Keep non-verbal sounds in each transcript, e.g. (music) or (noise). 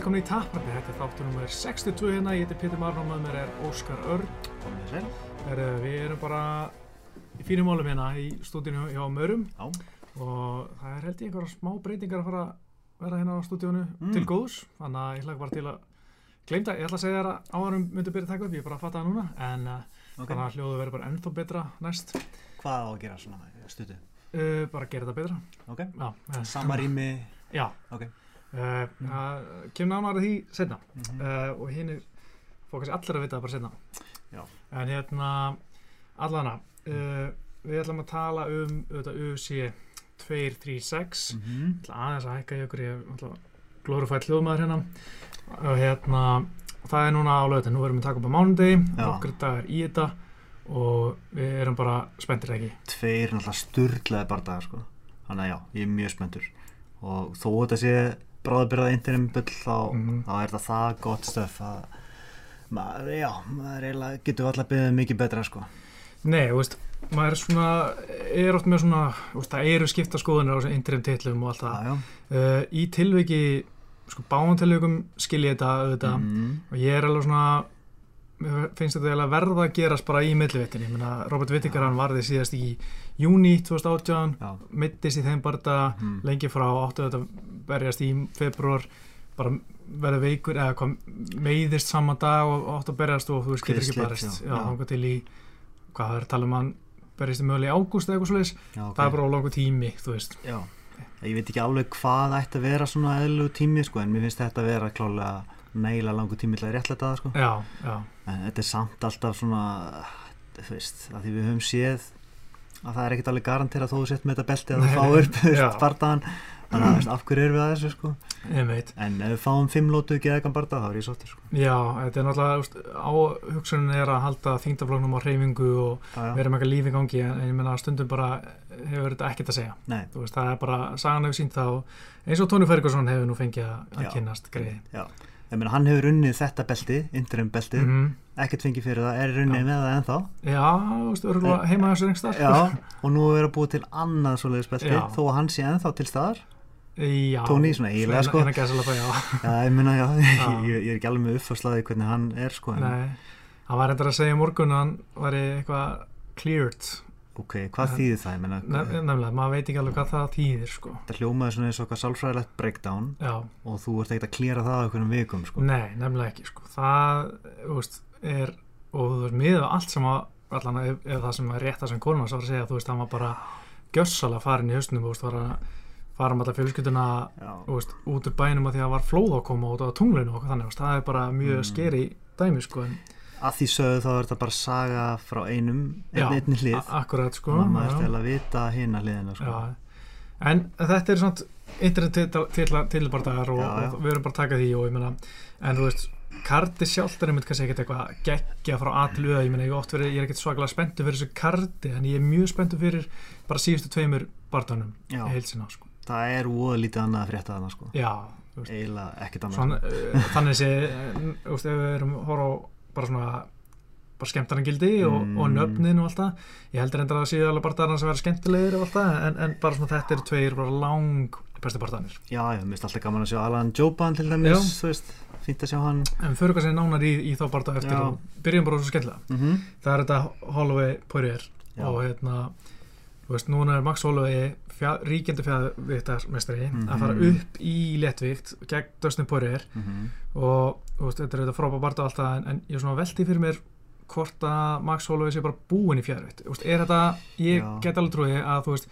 velkomin í Tapparni. Þetta er þáttur nummer 62 hérna. Ég heiti Pétur Marn og með mér er Óskar Örn. Komið sér. Er, við erum bara í fínum málum hérna í stúdíunu hjá Mörum Já. og það er held ég einhverja smá breytingar að fara að vera hérna á stúdíunu Mm. til góðs. Þannig að ég hlaka bara til að gleymda. Ég ætla að segja þér að áðurum myndi byrja að taka upp. Ég er bara að fatta það núna. En uh, Ok. þannig að hljóðu verður bara ennþá betra næst. Hvað á að gera svona stutu? Uh, bara gera þetta betra. Ok. Já, eh, Sama rými. Já. Ok. Uh, uh, Kemur nánar að því setna. Mm uh, og hinn fór kannski allir að vita það bara setna Já. en hérna allana uh, við ætlum að tala um auðvitað UC 236 Mm -hmm. aðeins að hækka í okkur glórufætt hljóðmaður hérna og hérna það er núna á lögutin, nú erum við að taka upp á mánudegi Já. nokkur dagar í þetta og við erum bara spenntir ekki Tveir náttúrulega sturglaði bardagar sko. Þannig að já, ég er mjög spenntur. Og þó þetta sé bráðabyrðað interim bull þá, Mhm. þá er þetta það gott stöf að maður, já, maður eiginlega getur alltaf byggðið mikið betra sko. Nei, þú veist, maður er svona er oft með svona, þú veist, það eru skipta skoðunir á þessum interim titlum og allt það já. uh, í tilviki sko báðum tilvikum skil ég þetta auðvitað Mm. og ég er alveg svona finnst þetta verða að gerast bara í meina Robert Whittaker hann varði síðast í júni 2018 Já. mittist í þeim barða Mm. lengi frá áttu þetta berjast í februar bara verði veikur eða hvað meiðist saman dag og áttu að berjast og þú veist getur ekki barist já. Já. þangað til í hvað það er að tala um hann berjast í mögulega í ágúst eða eitthvað svoleiðis Já, ok. það er bara á langu tími, þú veist Já, ég veit ekki alveg hvað ætti að vera svona eðlug tími sko, en mér finnst þetta að vera klálega nægilega langu tími til að réttlega það sko. já, já, en þetta er samt alltaf svona þú veist, að því við höfum séð að það er ekkert alveg garantera þó þú sett með þetta belti að þú fáir upp bardaðan þannig að veist, af hverju erum við að þessu sko? En ef við fáum fimm lótu ekki eða barda þá er ég svolítið sko. Já, þetta er náttúrulega, þú veist, á hugsunin er að halda þingdaflóknum á hreyfingu og já, vera með eitthvað líf í gangi en ég meina stundum bara hefur þetta ekkert að segja. Veist, það er bara, sagan hefur sínt og eins og Tony Ferguson hefur nú fengið að, að Já. kynnast greiði. Meina hann hefur unnið þetta belti, interim belti Mm ekkert fengið fyrir það, er unnið Já. með það ennþá Já, þú veist, örgulega heima þessu staðar. já, (laughs) og nú er að búa til annað svoleiðis belti, Já. þó að hann sé ennþá til staðar Já. Tony svona eiginlega, sko. En að gæsa alveg, já. ég meina, (laughs) já, ég, ég er ekki alveg með uppfarslaði hvernig hann er sko en, Nei, hann var eitthvað að segja morgun hann var eitthvað cleared. Ok, hvað þýðir það, ég meina Nef, nefnilega, maður veit ekki alveg hvað það þýðir, sko. þetta hljómaði svona eins og eitthvað sálfræðilegt breakdown Já. og þú ert ekkert að klýra það á einhvern vikum sko. Nei, nefnilega ekki sko. það veist, er og þú veist, miður allt sem að allan ef, ef það sem er rétt að sem konum að segja þú veist, hann var bara gjössalega farin í hausnum þú veist, var að fara með þetta fjölskylduna veist, út úr bænum að því að var flóð að koma út á tunglinu og þannig, það er bara mjög mm. skeri dæmi sko, en að því sögðu þá er þetta bara saga frá einum, einni hlið akkurat sko og maður er til að vita hina hliðina sko. Já. en þetta er svona internet tilbardagar og, og við erum bara að taka því og ég meina, en þú veist kardi sjálft er einmitt kannski ekkert eitthvað geggja frá A til Ö, ég meina ég, oft verið, ég er ekkert svakalega spenntu fyrir þessu kardi en ég er mjög spenntu fyrir bara síðustu tveimur bardanum Já. í heilsina sko. það er óða lítið annað að frétta þarna sko. já, eiginlega ekkert annað svona, sko. uh, þannig sé uh, ef við erum að horfa á bara svona bara skemmtarnagildi og, Mm. og nöfnin og allt það ég heldur endur að það séu alveg barndarnar sem vera skemmtilegir og allt það en, en bara svona þetta eru tveir bara lang bestu barndarnir já, mér finnst alltaf gaman að sjá Alan Joban til dæmis, þú veist, fínt að sjá hann En fyrir hvað sem nánar í, í þá barða eftir Já. og byrjum bara svo skemmtilega. mm -hmm. Það er þetta Holloway Poirier og hérna, þú veist, núna er Max Holloway fjá, ríkjandi fjárviktarmestari að fara Mhm. upp í léttvíkt gegn Dustin Poirier og þú veist, þetta er þetta frábæð barða alltaf en, en ég er svona velti fyrir mér hvort að Max Holloway sé bara búinn í veist, er þetta, ég Já. get alveg trúið að þú veist,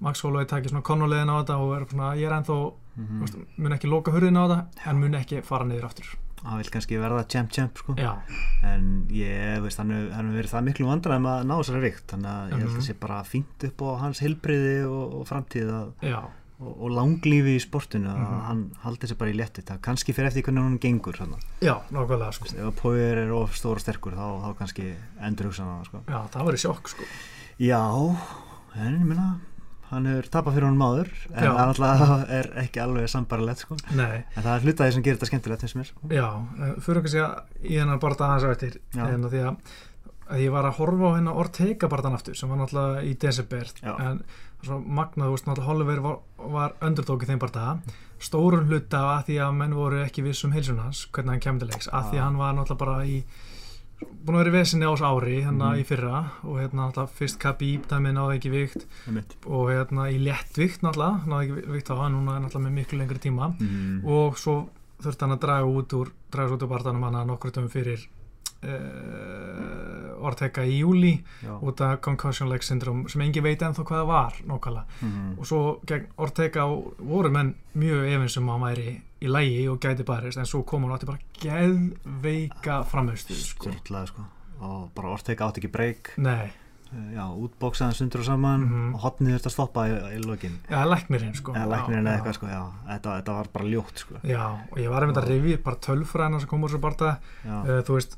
Max Holloway takir svona konnulegin á þetta og er svona, ég er ennþá, Mhm. þú veist, mun ekki loka hurðin á þetta en mun ekki fara niður aftur. Hann vil kannski verða champ champ sko. Já, en ég veist hann hefur verið það miklu vandræðum að ná þessari vikt þannig að ég held Mhm. að sé bara fínt upp á hans hilbriði og, og framtíð að, og, og langlífi í sportinu að Mhm. hann haldi sér bara í létti það kannski fyrir eftir hvernig hann gengur svona. já, nákvæmlega sko. ef að Póir er of stór og sterkur þá, þá kannski endur hugsa hann sko. Já, það verið sjokk sko. já, en ég minna hann hefur tapað fyrir honum áður en alltaf (laughs) er ekki alveg sambarlegt sko. En það er hlutaði sem gerir þetta skemmtilegt finnst mér sko. já, eh, fyrir ekki að segja í hennar bara aðeins á eftir en því að að ég var að horfa á hérna Ortega barðan aftur sem var náttúrulega í desember Já. en svo magnað, þú veist, náttúrulega Holliver var, var öndurdókið þeim barða stórun hluta af að því að menn voru ekki viss um heilsun hans, hvernig hann leiks að því að hann var náttúrulega bara í búin að vera í vesinni ás ári hérna Mhm. í fyrra og hérna náttúrulega fyrst Khabib dæmi náði ekki vikt og hérna í léttvikt náttúrulega náði ekki vikt á hann, núna er náttúrulega með miklu lengri tíma Mm. og svo þurfti hann að draga út úr draga út úr barðanum hann að nokkur dögum fyrir uh, Ortega í júli Já. út af concussion leg syndrome sem engin veit ennþá hvað það var nákvæmlega Mhm. og svo gegn Ortega voru menn mjög efins um að hann væri í lægi og gæti barist en svo kom hann átti bara geðveika framhaustu sko. Sko. Og bara Ortega átti ekki breyk. Nei, já, útbóksaðan sundur og saman Mhm. og hotnið þurfti að stoppa í, í lokin. Ja, læknirinn sko. Eða Já, eða já. eitthvað sko, já, þetta, þetta var bara ljótt sko. Já, og ég var einmitt að upp bara tölfræðina sem kom úr barða já, uh, þú veist,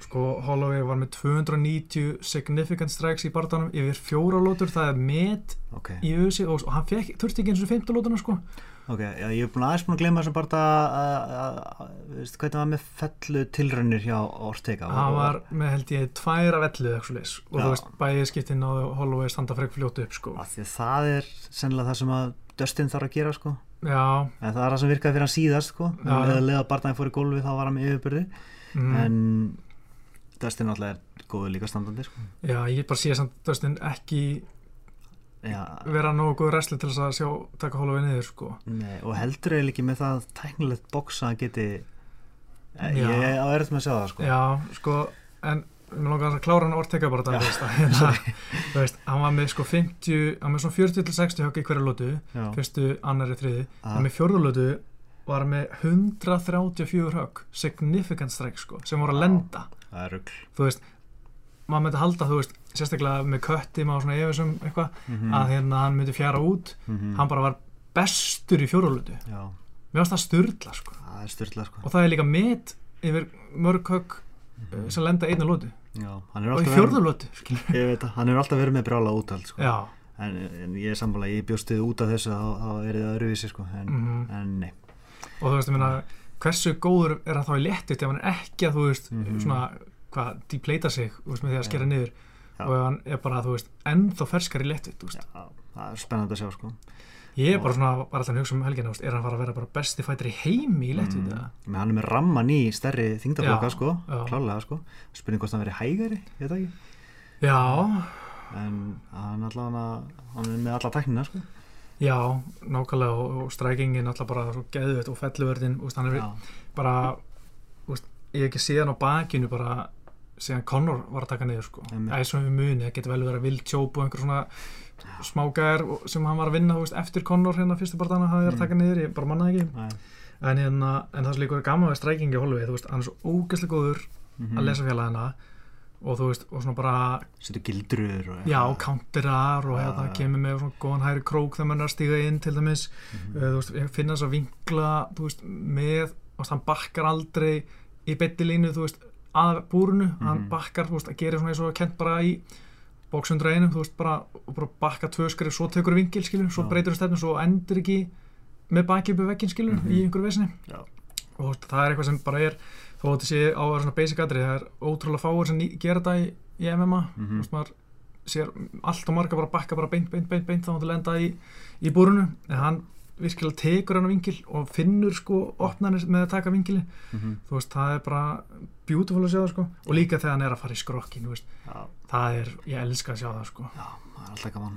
sko Holloway var með 290 significant strikes í barðanum yfir fjóra lótur, það er met ok, í ösi og, og hann fekk, þurfti ekki eins og 15 lótuna sko ok, já, ég er búin aðeins búin að glemma þessum bara að, veist, hvernig var með fellu tilraunir hjá Ortega Og- var með held ég tvær af ellu eða eitthvað leis og Já. þú veist, bæði skiptinn á Holloway standa frekk fljótu upp sko. Því að það er sennilega það sem að Dustin þarf að gera sko. Já, en það er það sem virkaði fyrir hann síðast sko. Eða leða barndaginn fór í gólfi þá var hann með yfirbyrði mm, en Dustin náttúrulega er góður líka standandi sko. Já, ég bara sé samt Dustin ekki já, vera nógu góð wrestler til þess að sjá taka Holloway niður sko. Nei, og heldur eiginlega ekki með það tæknilegt boks að hann geti ég á erfitt með að sjá það sko. Já, sko, en mér langar að klára hann Ortega bara það, að, (laughs) hérna, þú veist, hann var með sko 50, hann var með svona 40-60 högg í hverju lótu, fyrstu, annari, þriði, Ah. en með fjórðu lótu var hann með 134 högg, significant strike sko, sem voru að lenda, það er rugl. Þú veist, maður myndi halda, þú veist, sérstaklega með kötti, maður svona efisum eitthvað, Mhm, að hérna hann myndi fjara út, mhm. hann bara var bestur í já, mér varst það styrla sko, það sko. Og það er líka met yfir mörg högg Mhm. sem lenda einu lótu, og í að hann er alltaf verið með brjála úthald sko. En, en ég er samfélag, ég bjóst þið út af þessu þá, er það öðruvísi sko en, Mhm. en nei. Og þú veist, ég meina, hversu góður er hann þá í léttut ef hann er ekki að, þú veist, Mhm. svona, hvað, depleita sig, veist, með því að skera niður Já. og hann er bara, þú veist, ennþá ferskar í já, það er spennandi að sjá sko. Ég er bara svona, var alltaf að hugsa um helgina, er hann fara að vera bara besti fættir í heimi í léttut, Mm. Men hann er með ramman í stærri þingdaflokka sko, já. klálega sko. Spurning hvort hann veri hægari, ég veit ekki. Já, en hann allavega hann er með alla tæknina sko. Já, nákvæmlega og, og strækingin alltaf bara svo geðvett og felluvörðin, hann er já, bara, ég hef ekki séð hann á bakinu bara síðan Conor var að taka niður sko æ, svo við muni, það getur vel verið að vild tjóp og einhver svona smágæðar sem hann var að vinna veist, eftir Conor hérna fyrstu barndana það er að Mm. taka niður, ég bara manna það ekki Nei. en, hérna, en það sem líka er gaman við strækingi Holloway, þú veist, hann er svo ógeðslega góður Mhm. að lesa félagina og þú veist, og svona bara setur gildrur og já, counterar og hérna já. kemur með svona góðan hæri krók þegar mann er að stíga inn til dæmis Mhm. uh, þú veist, finna þess að vinkla þú veist, með, þú veist, hann bakkar aldrei í bettilínu, þú veist að búrunu, hann Mhm. bakkar, þú veist, að gera svona eins og kent bara í bóksundra einu, þú veist, bara, bara bakka tvö skrif, svo tekur vingil, skilur, svo Já. breytur stefnu, svo endur ekki með baki uppi veggin, skilur, Mhm. í einhverju vesinni Já. og þú veist, það er eitthvað sem bara er þó að þetta sé á að vera svona basic atrið það er ótrúlega fáir sem gera þetta í, í MMA, Mhm. þú veist, maður sér allt og marga bara bakka bara beint, beint, beint, beint þá hann til að lenda í, í búrunu en hann virkilega tekur hann vingil og finnur sko opnarnir með að taka vingili Mhm. þú veist, það er bara beautiful að sjá það sko. Og líka þegar hann er að fara í skrokkin já, það er, ég elska að sjá það sko. Já, það er alltaf gaman.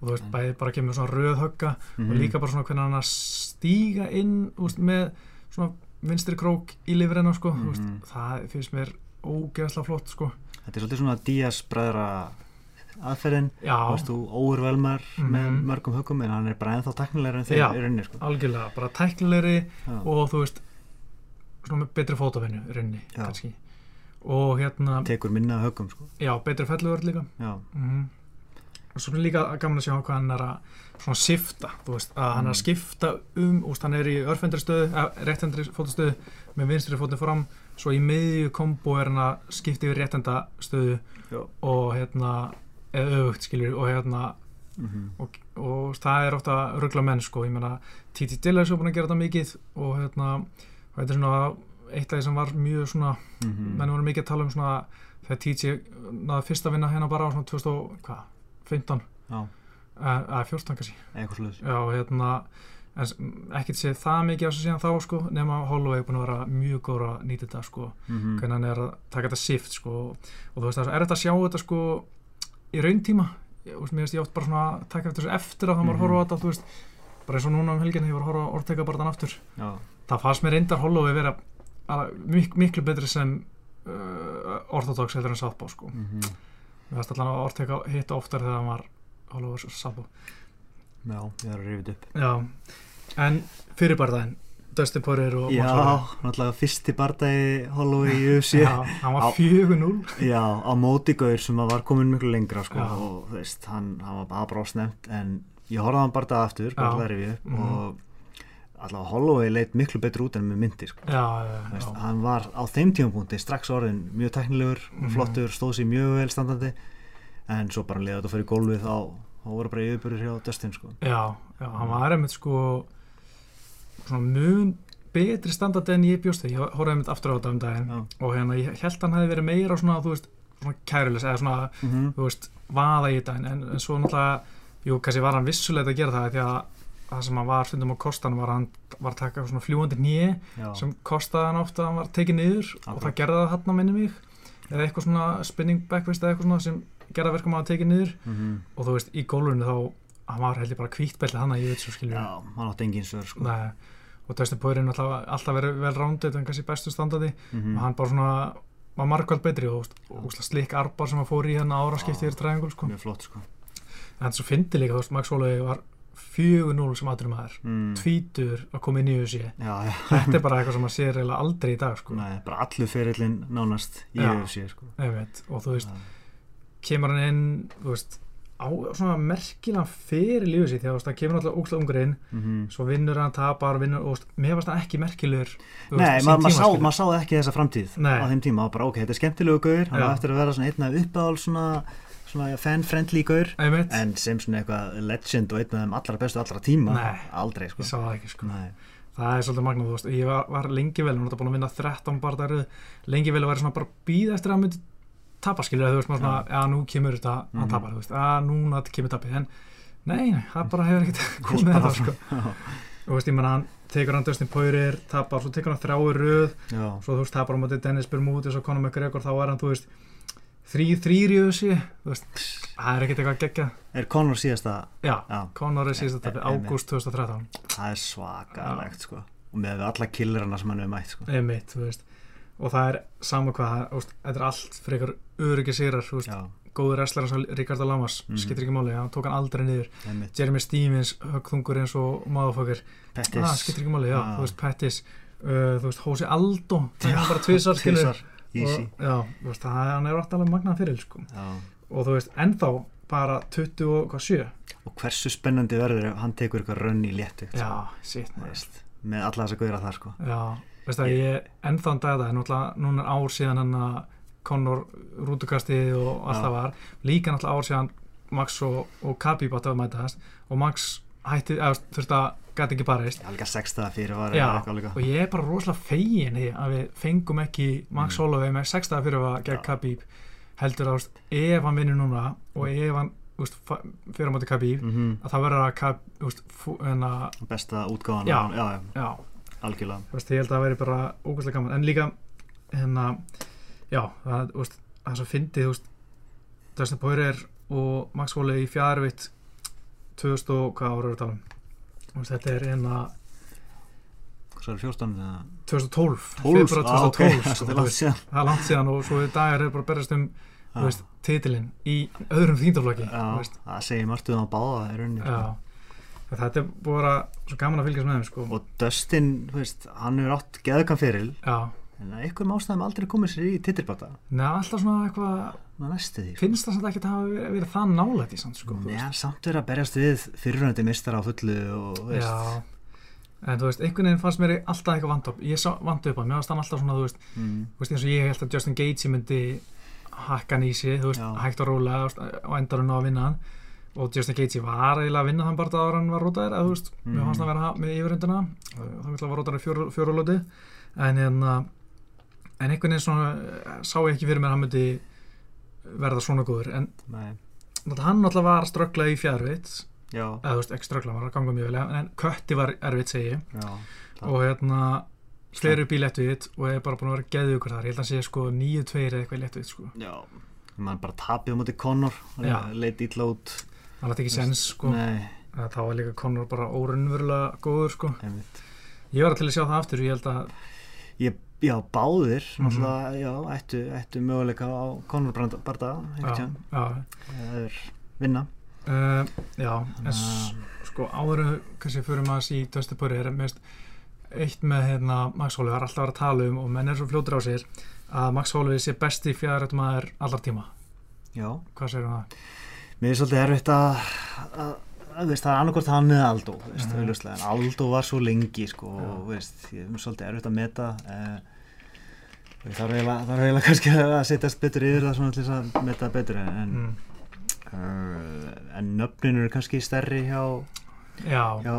Og þú veist, bæði bara kemur svona röð högga og Mhm. líka bara svona hvernig hann að stíga inn veist, með svona vinstri krók í lifrina sko, þú veist, Mhm. það finnst mér ógeðslega flott sko. Þetta er svolítið svona Díaz bræðra aðferðin já, þú veist þú óurvelmar með mörgum högum en hann er bara ennþá teknilegur en þeir Já. í rauninni sko. algjörlega, bara tæknilegri Já. og þú veist svona með betri fótavinnu í rauninni, kannski og hérna, tekur minna af högum sko. já, betri felluvörð líka mm og svo líka gaman að sjá hvað hann er að svona sifta, þú veist, að hann er að Mm. skipta um, úst, hann er í örfendri stöðu eða réttendri fótastöðu með vinstri fótinn fram, svo í miðju kombo er hann að skipta yfir réttenda stöðu já. og hérna eða öfugt, skiljur, og hérna Mhm. og, og það er ofta ruggla menn, sko, ég meina Titi Dillas er búin að gera þetta mikið og hérna, og þetta er svona eitt af því sem var mjög svona Mhm. menn voru mikið að tala um svona þegar TJ náði fyrst að vinna hérna bara á svona 2015 Já, eða 14 kannski. Eitthvað sluð já, hérna ekkert séð það mikið á þessu síðan þá sko, nema Holloway er búin að vera mjög góður að nýta þetta sko, mm hvernig hann er að taka þetta shift sko, og þú veist það er þetta að sjá þetta sko í rauntíma ég, veist, mér veist ég oft bara svona að taka eftir þessu eftir að það maður Mhm. horfa á þetta, þú veist bara eins og núna um helgina, ég var að horfa á þann aftur. Já, það fannst mér reyndar Holloway vera að, mik miklu betri sem uh, orthodox heldur en Southpaw sko. mm mér fannst allan að orðteka hitta oftar þegar hann var Holloway versus Southpaw já, ég er að rifið upp. Já, en fyrir barðaðin Dustin Poirier og Já, náttúrulega fyrsti bardagi Holloway í (laughs) UFC Já, hann var Á- 4-0 Já, á móti gaur sem var komin miklu lengra sko, og þú veist, hann, hann var bara bara snemt en ég horfði á hann bara dag aftur upp Mhm. og allavega Holloway leit miklu betur út en með myndi sko. Veist, hann var á þeim tímapunkti strax orðin mjög teknilegur, Mhm. flottur stóð sér mjög vel standandi en svo bara leiði þetta fyrir gólfið þá, þá voru bara yfirbyrður hjá Dustin sko. já, já, hann var einmitt sko svona mun betri standard en ég bjóst þegar, ég horfði einmitt aftur á þetta um daginn Já. og hérna, ég held hann hefði verið meira svona, þú veist, svona kærulis eða svona, mm -hmm. þú veist, vaða í þetta. En, en, svo náttúrulega, jú, kannski var hann vissulega að gera það því að það sem hann var stundum á kostan var hann var að taka svona fljúandi nýi sem kostaði hann ofta að hann var tekið niður og Akkurat. það gerði það hann að minni mig. Eða eitthvað svona spinning backfist eða eitthvað svona sem gerði maður að tekið niður. Mm og þú veist, í gólfinu þá hann var heldur bara hvítbelli hann að ég veit svo skilju Já, hann átti engin svör sko. Nei, og Dustin Poirier er alltaf, alltaf verið vel rándið en kannski bestu standandi mm og hann bara svona var margvæld betri og, og, og slik arbar sem að fór í hérna ára skipti Já. yfir træðingul sko. mjög flott sko. en svo fyndi líka, þú veist, Max Holloway var 4-0 sem aðdurum aður mm. tvítur að koma inn í Já, já þetta er bara (laughs) eitthvað sem maður sér eiginlega aldrei í dag sko. Nei, bara allur ferillin nánast í Já. UFC sko. Og þú veist, Já. kemur hann inn þú veist, á svona merkilega fyrir lífið þú veist, það kemur alltaf ógslag ungur inn Mhm. svo vinnur hann, tapar, vinnur og mér varst það ekki merkilegur Nei, maður ma sá, skilur. mað sá ekki þessa framtíð Nei. á þeim tíma, það var bara ok, þetta er skemmtilegu gaur hann var eftir að vera svona einn af uppáhald svona, svona fan-friendly gaur en sem svona eitthvað legend og einn af þeim allra bestu allra tíma Nei. aldrei sko það ekki sko. Nei. það er svolítið magnað, þú veist, ég var, var lengi vel hann var búin að vinna 13 barðarið lengi vel að vera svona bara býða tapa skilur, þú veist, maður svona, já, nú kemur þetta hann Mhm. tapar, þú veist, að núna kemur tapið en nei, nei, það bara hefur ekkert Kom (laughs) komið það, sko. og þú veist, ég menna, hann tekur hann Dustin Poirier tapar, svo tekur hann þrái röð svo þú veist, tapar hann móti Dennis Bermúdis og Conor McGregor, þá er hann, þú veist þrý, þrýr í þessi, þú veist það er ekkert eitthvað geggja, er Conor síðasta? Já, Já, Conor er síðast E- tapið, e- einmitt. ágúst 2013 það er svakalegt sko. Og með alla killerana sem hann hefur mætt sko og það er sama hvað, það- þetta er allt frekar öryggi sigrar, góður wrestler eins og Ricardo Lamas, Mhm. skiptir ekki máli. Hann tók hann aldrei niður, einmitt. Jeremy Stevens högþungur eins og motherfucker. Pettis. Ah, skiptir ekki máli, já, Já. þú veist, Pettis. Uh, þú veist, Hósi Aldo það er bara veist, það, hann er alltaf magnaðan fyrir, sko. Og þú veist, ennþá bara 27 og hversu spennandi verður ef hann tekur eitthvað rönn í léttu veist, með alla þessa gauðra þar sko. Já, veist það, ég ennþá en dag það, en náttúrulega núna ár síðan hann að Conor rútukastið og allt það var. Líka náttúrulega ár síðan Max og, og Khabib átti að mætast og Max hætti, eða þurfti að gæti ekki barist. Alveg sexta fyrir var Já, og ég er bara rosalega fegin því að við fengum ekki Max Mm. Holloway með 6. fyrir að gegn. Khabib. Heldur að ef hann vinnur núna og ef hann fa- fyrir á móti Khabib mm að það verður að Khabib að, besta útgáðan já, já, já, algjörlega. Þú veist, ég held að það veri bara ógæslega gaman, en líka hérna, já, það, þú veist, það er svo fyndið, þú veist Dustin Poirier og Max Holloway í fjárvitt 2000 og hvað ára eru að tala um Þú veist, þetta er hérna hvað (laughs) er 14 eða? 2012, 12, februar ah, ok, 2012 það sko, það er langt síðan og svo í dagar er bara að berast um veist, titilinn í öðrum þýndaflokki Já, það segir margt um að báða í rauninni þetta er vera svo gaman að fylgjast með þeim sko. og Dustin, þú veist, hann hefur átt geðugan fyrir en einhverjum ástæðum aldrei komið sér í titilbata. Neða alltaf svona eitthvað sko. finnst það samt ekki að hafa verið, verið það nálægt í samt sko, hann samt verið að berjast við fyrirhundið mistar á fullu og veist. En þú veist, einhvern veginn fannst mér alltaf eitthvað vant upp, ég vant upp að mér varst hann alltaf svona, þú veist, mm, þú veist eins og ég held að Justin Gaethje myndi hakka hann í sig, þú veist, Já. hægt og veist, og endar hann á að vinna hann og Justin Gaethje var eiginlega að vinna þann bara ára hann var rótaðir, eða þú veist, Mhm. mér fannst hann vera með yfirundina, þá vil var rótaðir fjóru, fjórulóti, en hérna en einhvern veginn svona eh, sá ég ekki fyrir mér að hann myndi verða svona góður. En nei, hann náttúrulega var að ströggla í fjárvitt já, eða þú veist, ekki ströggla, hann var að ganga mjög vel en kötti var erfitt segi já og hérna fleiri bíl léttvitt og er bara búin að vera geðið ykkur þar. Ég held að hann sé sko 9-2 eða eitthvað léttvitt sko. Já, mann bara tapið á móti Conor. Já. leit illa út hann hætti ekki sens sko. nei, að þá var líka Conor bara óraunverulega góður sko. Einmitt. Ég var til að sjá það aftur, ég held að ég, já, báðir Mhm. náttúrulega, já, ættu, ættu möguleika á Conor Barda, það er vinna. Uh, já en Þannig sko áður kannski fyrir maður í Dusty Poirier er mest eitt með hérna Max Holloway. Var alltaf að vera að tala um og menn er svo fljótur á sér að Max Holloway sé besti fjárrætt maður allar tíma. Já, hvað segir um það? Mér er svolítið erfitt að, að, að veist, það er annarkort hann eða Aldo veist, mm. en Aldo var svo lengi sko, og veist, ég er svolítið erfitt að meta eh, það er eiginlega, kannski að setjast betur yfir það svona til þess að meta betur en, Mm. uh, en nöfnin eru kannski stærri hjá, já, hjá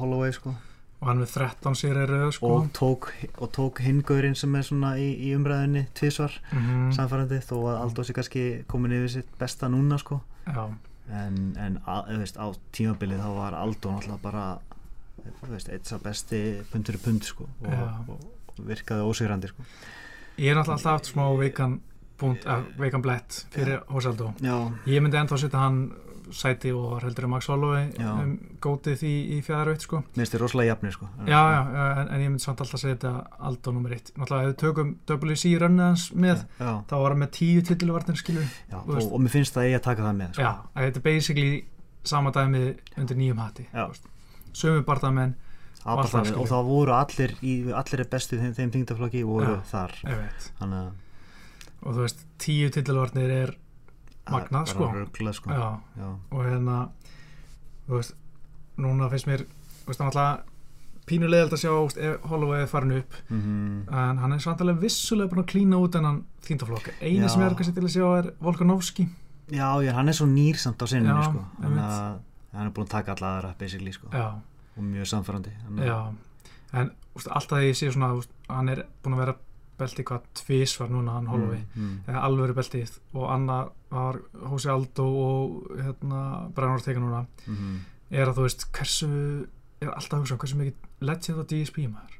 Holloway sko og hann við 13 sér er rauð sko. Og tók, og tók hingurinn sem er svona í, í umræðinni tvisvar Mhm. samfærandi þó að Aldo sé kannski komin yfir sitt besta núna sko. En, en að, veist, á tímabilið þá var Aldo náttúrulega bara eitt sá besti pundur í pund sko og, og, virkaði ósigrandi sko. Ég er alltaf haft smá veikan punkt, uh, veikan blett fyrir Hosaldo já, ég myndi ennþá setja hann sæti og heldur en Max Holloway um, gótið í, í fjárrætt sko. Minnst þið rosalega jafnir sko. Já, já, en, en ég myndi samt alltaf setja Aldo nummer 1. Náttúrulega ef við tökum WC rönnið hans með, já, þá var hann með tíu veist- og, og mér finnst það eigi að taka það með sko. Já, að þetta er basically sama dæmið undir nýjum veist. Sömu barndamenn, og það, voru allir í, allir bestu þeim, þeim þingtaflokki voru Já. þar. ég þannig að Og þú veist, tíu titilvarnir er, Magnað, það er sko. bara ruglað sko já, já, og hérna, þú veist, núna finnst mér, þú veist, hann alltaf pínulegald að sjá, Holloway er farin upp, Mhm. en hann er svantilega vissulega búin að klína út þennan þýndaflokk. Einu Já. sem ég er kannski til að sjá er Volkanovski. já, já, hann er svo nýr samt á sinninu Já, sko ég veit. að hann er búin að taka alla aðra basically sko og mjög samfærandi Já, en úst, alltaf þegar ég sé svona úst, hann er búin að vera belti hvað tvísvar núna hann Holloway Mm, mm. alvöru beltið. Og annar var Hósi Aldo og hérna Brennur teka núna. Mhm. er að þú veist hversu er alltaf að hugsa um hversu mikið legend á DSP maður.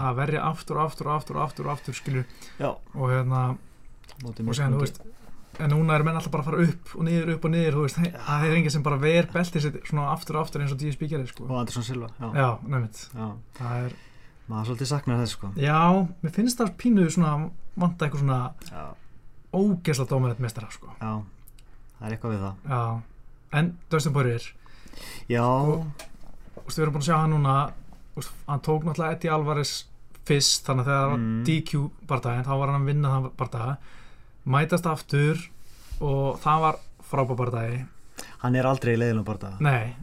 Að verja aftur og aftur og aftur og aftur og aftur skilur. Já, og hérna mótið og segja þú veist en núna er menn alltaf bara að fara upp og niður upp og niður þú veist. Það er enginn sem bara ver beltið sitt svona aftur og aftur eins og DSP gerir sko. Og Andersson Silva Já, já, nefnitt já. það er maður svolítið saknar þess sko. Já, mér finnst það pínuð svona vanta eitthvað svona Já, ógeðsla dómarinn mestara sko. já Það er eitthvað við það. Já, en Dustin Poirier Já, Úst, við erum búin að sjá hann núna úst, hann tók náttúrulega Eddie Alvarez fyrst þannig að þegar það var Mm. DQ bardaginn þá var hann að vinna þann bardaga mætast aftur og það var frábær bardagi hann er aldrei í leiðilum bara Nei,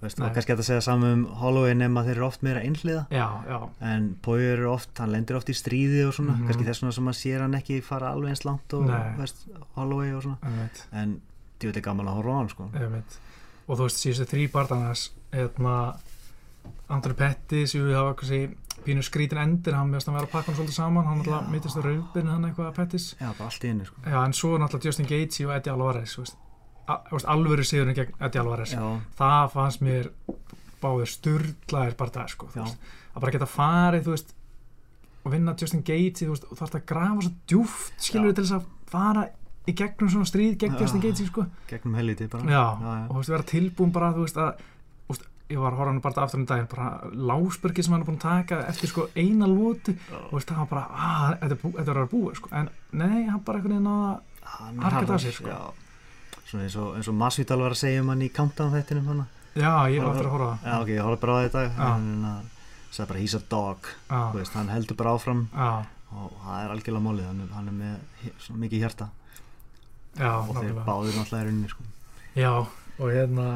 Veist, og kannski að segja saman um Holloway nema þeir eru oft meira einhliða. Já, já. En Poirier er oft, hann lendir oft í stríði og svona, Mhm. kannski þess vegna sem maður sér hann ekki fara alveg eins langt og veist, Holloway og svona. Einmitt, en djúið er gaman að horfa á hann sko. Einmitt. og þú veist, síðustu þrý bardagas hérna Andri Pettis, jú, það var kannski pínu skrítin endir, hann meðast að vera að pakka hann svolítið saman, hann alltaf mittist á raufbyrni hann eitthvað að Pettis Já, bara allt í einu sko. Já, en svo náttúrulega Justin Gaethje og Eddie Alvarez veist, alvöru sigurinn gegn Eddie Alvarez það fannst mér báðir sturlaðir bardagar sko, þú Já. veist, að bara geta farið þú veist, og vinna Justin þú veist, og þarf að grafa svo djúft skilur Já. til þess að fara í gegnum svona stríð gegn Já. Justin Gaethje sko. gegnum helviti bara já, já, og þú veist, vera tilbúin bara þú veist að þú ég var að horfa hann bara aftur um daginn bara lásbyrgi sem hann er búin að taka eftir sko eina lótu og veist, það var bara, að, þetta er bú- þetta er að vera búið sko. en nei, hann bara einhvern veginn að harðar, af sér, sko. já. Svona eins og, eins og Masvidal var að segja um hann í Countdown þættinum hana já, ég var aftur að horfa það. Já, ok, ég horfði bara á það Já. en hann sagði bara he's a dog. Veist, hann heldur bara áfram. Já, og það er algjörlega málið, hann er, hann er með mikið hjarta. Já, og þeir báðir náttúrulega í rauninni sko. Já, og hérna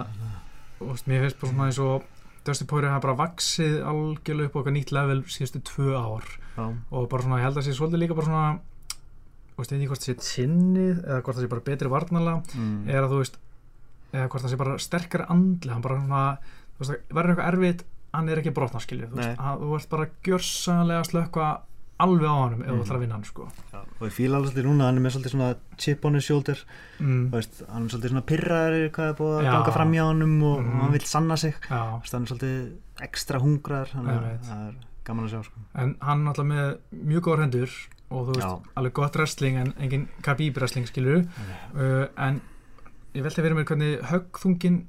og mér finnst bara svona eins og Dustin Poirier hafa bara vaksið algjörlega upp á nýtt level síðustu tvö ár. Já, og bara svona, ég held að sé svolítið líka bara svona þú veist, ég veit ekki hvort það sé sinnið eða hvort það sé bara betri varnala mm. eða þú veist, eða hvort það sé bara sterkari andli, hann bara svona þú veist, það verður eitthvað erfitt, hann er ekki brotna skilju, þú veist, hann, þú ert bara gjörsanlega að slökka alveg á honum ef þú ætlar að vinna hann sko. Já, og ég fíla alveg svolítið núna, hann er með svolítið svona chip on his shoulder, mm. þú veist, hann er svolítið svona pyrraður hvað er búið að ganga fram hjá honum og Mhm. hann vil sanna sig, hann er svolítið ekstra að það er gaman að sjá, sko. en hann alltaf með mjög góðar hendur og þú veist, Já. alveg gott wrestling en engin Khabib wrestling skilur uh, en ég velti fyrir mér hvernig höggþungin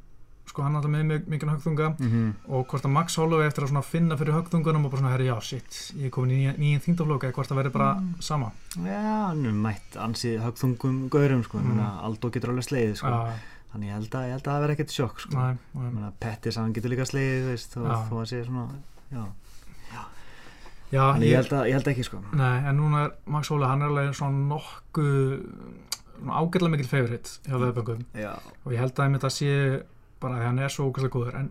sko hann alltaf með mjög mikið höggþunga Mm -hmm. og hvort að Max Holloway eftir að svona finna fyrir höggþungunum og bara svona, herri, já, shit, ég er komin í nýjan nýjan þingdaflóka, hvort það verður bara Mm. sama Já, hann er mætt ansið högþungum gaurum, sko, mm. Aldo getur alveg slegið, sko, Já, þannig ég held að, ég held að það verði ekkert sjokk, sko. Pettis, hann getur líka slegið, þú veist, þó, Já. þó að sé svona, já. Já, Þannig ég held, að, ég held ekki, sko. Nei, en núna er Max Holloway, hann er alveg svona nokkuð svona ágætlega mikil favorite hjá veðböngum og ég held að að sé bara að hann er svo ógæslega góður en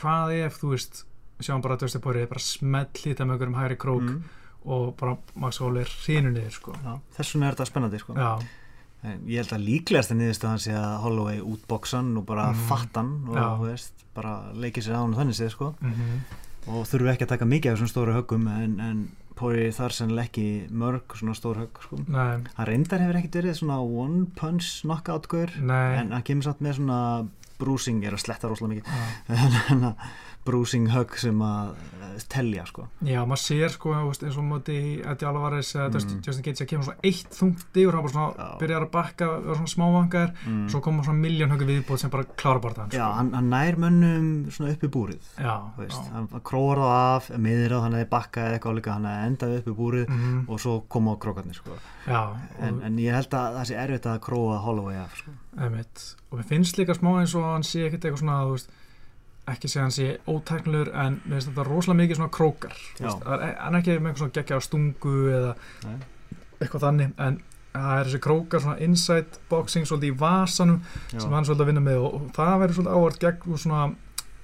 hvað ef, þú veist, sjáum bara að Dustin Poirier bara smell hýta með einhverjum hægri krók Mm. og bara Max Holloway hrinu niður, sko Já, þess vegna er þetta spennandi, sko. Já, En ég held að líklegast að niðurstaðan sé að Holloway útboksan og bara Mhm. fattan og veist, bara leikið sér á hann þannig séð sko mm og þurfu ekki að taka mikið af þessum stóru höggum en, en Poirier þar sennilega ekki mörg svona stór högg sko. Hann reyndar hefur ekkert verið svona one punch knockout gaur en hann kemur samt með svona bruising er að sletta rosalega mikið (laughs) bruising högg sem að eh, telja sko Já, maður sér sko eins og móti Eddie Alvarez eða Mm. Justin Gates að kemur svona eitt þungt yfir hann bara svona Já. byrjar að bakka og svona smávangar mm. svo koma svona miljón höggu viðbúð sem bara klára bara Já, sko. hann, hann nær mönnum svona upp í búrið já, veist, já. hann króar það af miður á, hann hefði bakkað eða eitthvað líka hann hefði endað upp í búrið Mhm, og svo koma á krókarnir sko. já en, og, en ég held að það sé erfitt að króa Holloway af sko. einmitt, og mér finnst líka smá eins og hann sé ekkert eitthvað svona veist, ekki segja hann sé ótæknilegur en mér finnst þetta rosalega mikið svona krókar Já. það er- hann er ekki með eitthvað svona geggja stungu eða Nei. eitthvað þannig en það er þessi krókar svona inside boxing svolítið í vasanum sem hann svolítið að vinna með og, og það verður svolítið ávart gegn svona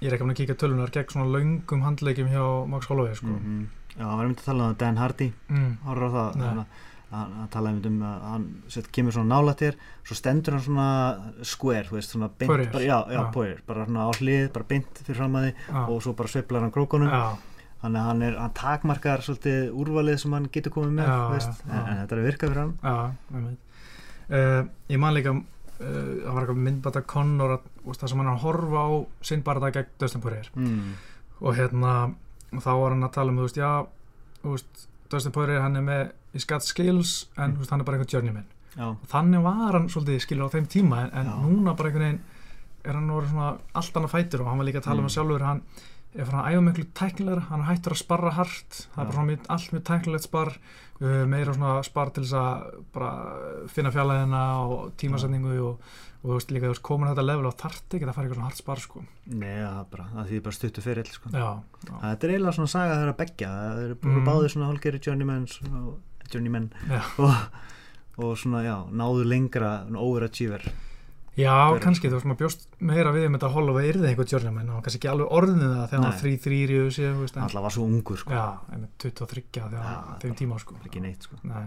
ég er ekki að kíkja tölunar gegn svona löngum handleikjum hjá Max Holloway sko. Mhm. Já, hann var myndið að tala um Dan Hardy mm. horfður á það. Hann, talaði um að hann set, kemur svona nála þér svo stendur hann svona square veist, svona beint Poirier. bara, já, já. Poirier, bara svona á hlið, bara beint fyrir fram að því og svo bara sveiflar hann krókunum. Já, þannig að hann, er, hann takmarkar svolítið úrvalið sem hann getur komið með Já, veist, en, en þetta er að virka fyrir hann. Uh, ég man líka uh, það var eitthvað myndbata úst, það sem hann að horfa á sinn bara gegn Dustin Poirier. Mm. og hérna og þá var hann að tala um, þú veist, já þú veist, Dustin Poirier hann er með he's got skills en Mm. veist, hann er bara einhvern journeyman já, og þannig var hann svolítið skilur á þeim tíma en, en núna bara einhvern veginn er hann orðið svona allt annað fætur og hann var líka að tala um Mm. að sjálfur hann fyrir að æfa miklu tæknilegra, hann hættur að sparra hart það er bara svona mjög, allt mjög tæknilegt spar uh, meira svona spar til þess að bara finna fjallæðina og tímasetningu og, og þú veist líka þú veist komin þetta level og þarft ekki að fara eitthvað svona hart spar sko. Nei, það er bara, það þýðir bara stuttu fyrir sko. já, já, þetta er eiginlega svona saga þeirra beggja það eru Mm. báðir svona hálgeri journeymen og, journeymen (laughs) og, og svona, já, náðu lengra overachiever já er- kannski þú veist maður bjóst meira við um þetta Holloway yrði einhver journeyman og kannski ekki alveg orðinu það þegar hann þrý þrýri alltaf var svo ungur sko. já, einmitt 23 þegar þeim tíma sko. ekki neitt sko. Nei.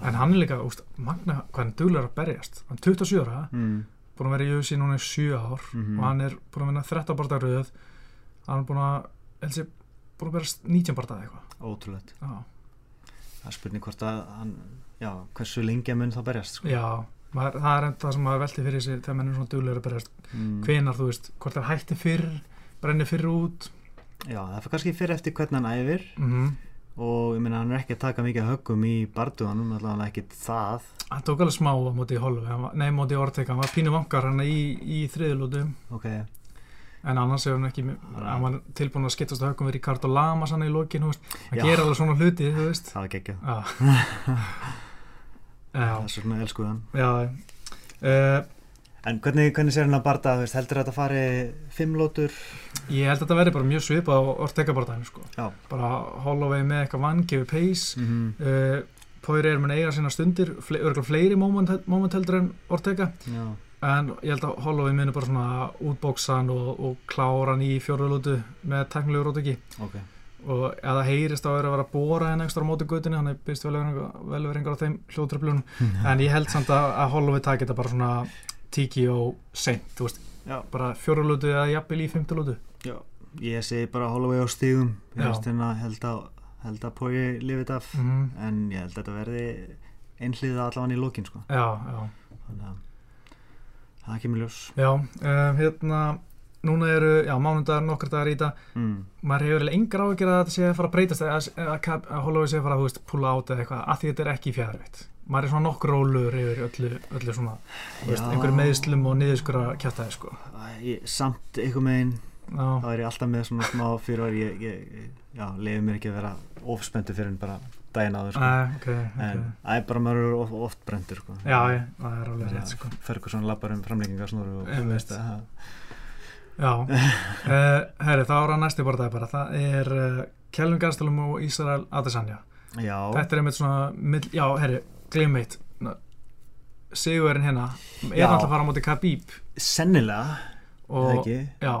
En hann er líka, úst, magna hvað hann duglegur að berjast. Hann er 27 ára, mm. búin að vera í UFC núna í 7 ár Mhm. og hann er búin að vinna 13 barða röð. Hann er búin að, sér, búin að berjast 19 barða eitthvað. ótrúlegt Já, það er spurning hvort að hann, já, hversu lengi að mun þá berjast sko. já maður, það er enda það sem maður velti fyrir sig þegar menn er svona duglegur að berjast. mm. Hvenar, þú veist, hvort það hætti fyrr, brenni fyrr út. já, það fyrir kannski fyrir eftir hvernig hann æfir Mm og ég meina hann er ekki að taka mikið höggum í barduðanum, allavega ekki það Hann tók alveg smá á móti í hann var- nei, móti í Ortega, hann var pínu vankar hann í, í þriðlútu. ok, En annars hefur hann ekki, hann var tilbúin að skiptast að höfum við Ricardo Lamas hann í lokin, hann gerir alveg svona hluti, það Já. (laughs) já, það er svona elskuð hann já. Uh, en hvernig, hvernig sér hann að barda, veist, heldur þetta að fari fimm lótur ég held að þetta verði bara mjög svipað á Ortega barðaðinu, sko. Bara Holloway með eitthvað vangefi pace. mm -hmm. Uh, Poirier er með eiga sína stundir, örgulega fleiri moment, moment heldur en Ortega. já, En ég held að Holloway muni bara svona útbóksa hann og, og klára hann í fjórðulútu með teknilegur Ortegi. ok. Og ef það heyrist á að vera að vera að bóra henni ekstra á móti gutinni, hann er byrst velveringar á þeim hljóðtröflunum, (laughs) en ég held samt að, að Holloway taki þetta bara svona tiki og seint, þú veist, já, bara fjórulötu eða jafnvel í fymtulötu já, ég segi bara Holloway á veist hérna held að held að Pói lifið þetta af. Mhm. en ég held að þetta verði einhliða allavega í lókin sko. Já, já. Þannig að það kemur ljós. Já, um, hérna núna eru, já, mánudagar, nokkur dagar í þetta mm. maður hefur eiginlega engar áhyggjur að þetta sé að fara að breytast að, Holloway sé að fara að, þú veist, pulla át eða eitthvað, að því þetta er ekki fjæðarveitt maður er svona nokkur rólur yfir öllu, öllu svona, þú veist, einhverju meðslum og niðurskura kjátaði, sko ég, samt einhver megin Já, þá er ég alltaf með svona smá fyrir að ég, ég, ég já, leiði mér ekki að vera ofspendu fyrir en bara daginn áður sko. Æ, ok, ok. En það er bara maður er of, oft brendur sko. Já, ég, það er alveg rétt, sko. Ferguson lappar um framlengingarsnúru og Einmitt. veist að Já, uh, herri, þá er að næsti borðaði bara, það er uh, Kelvin Gastelum og Ísrael Adesanya. Já, Þetta er einmitt svona, já, herri, gleym eitt. Sigurinn hérna er Já. alltaf að fara á móti Khabib. Sennilega. Og, það ekki? já,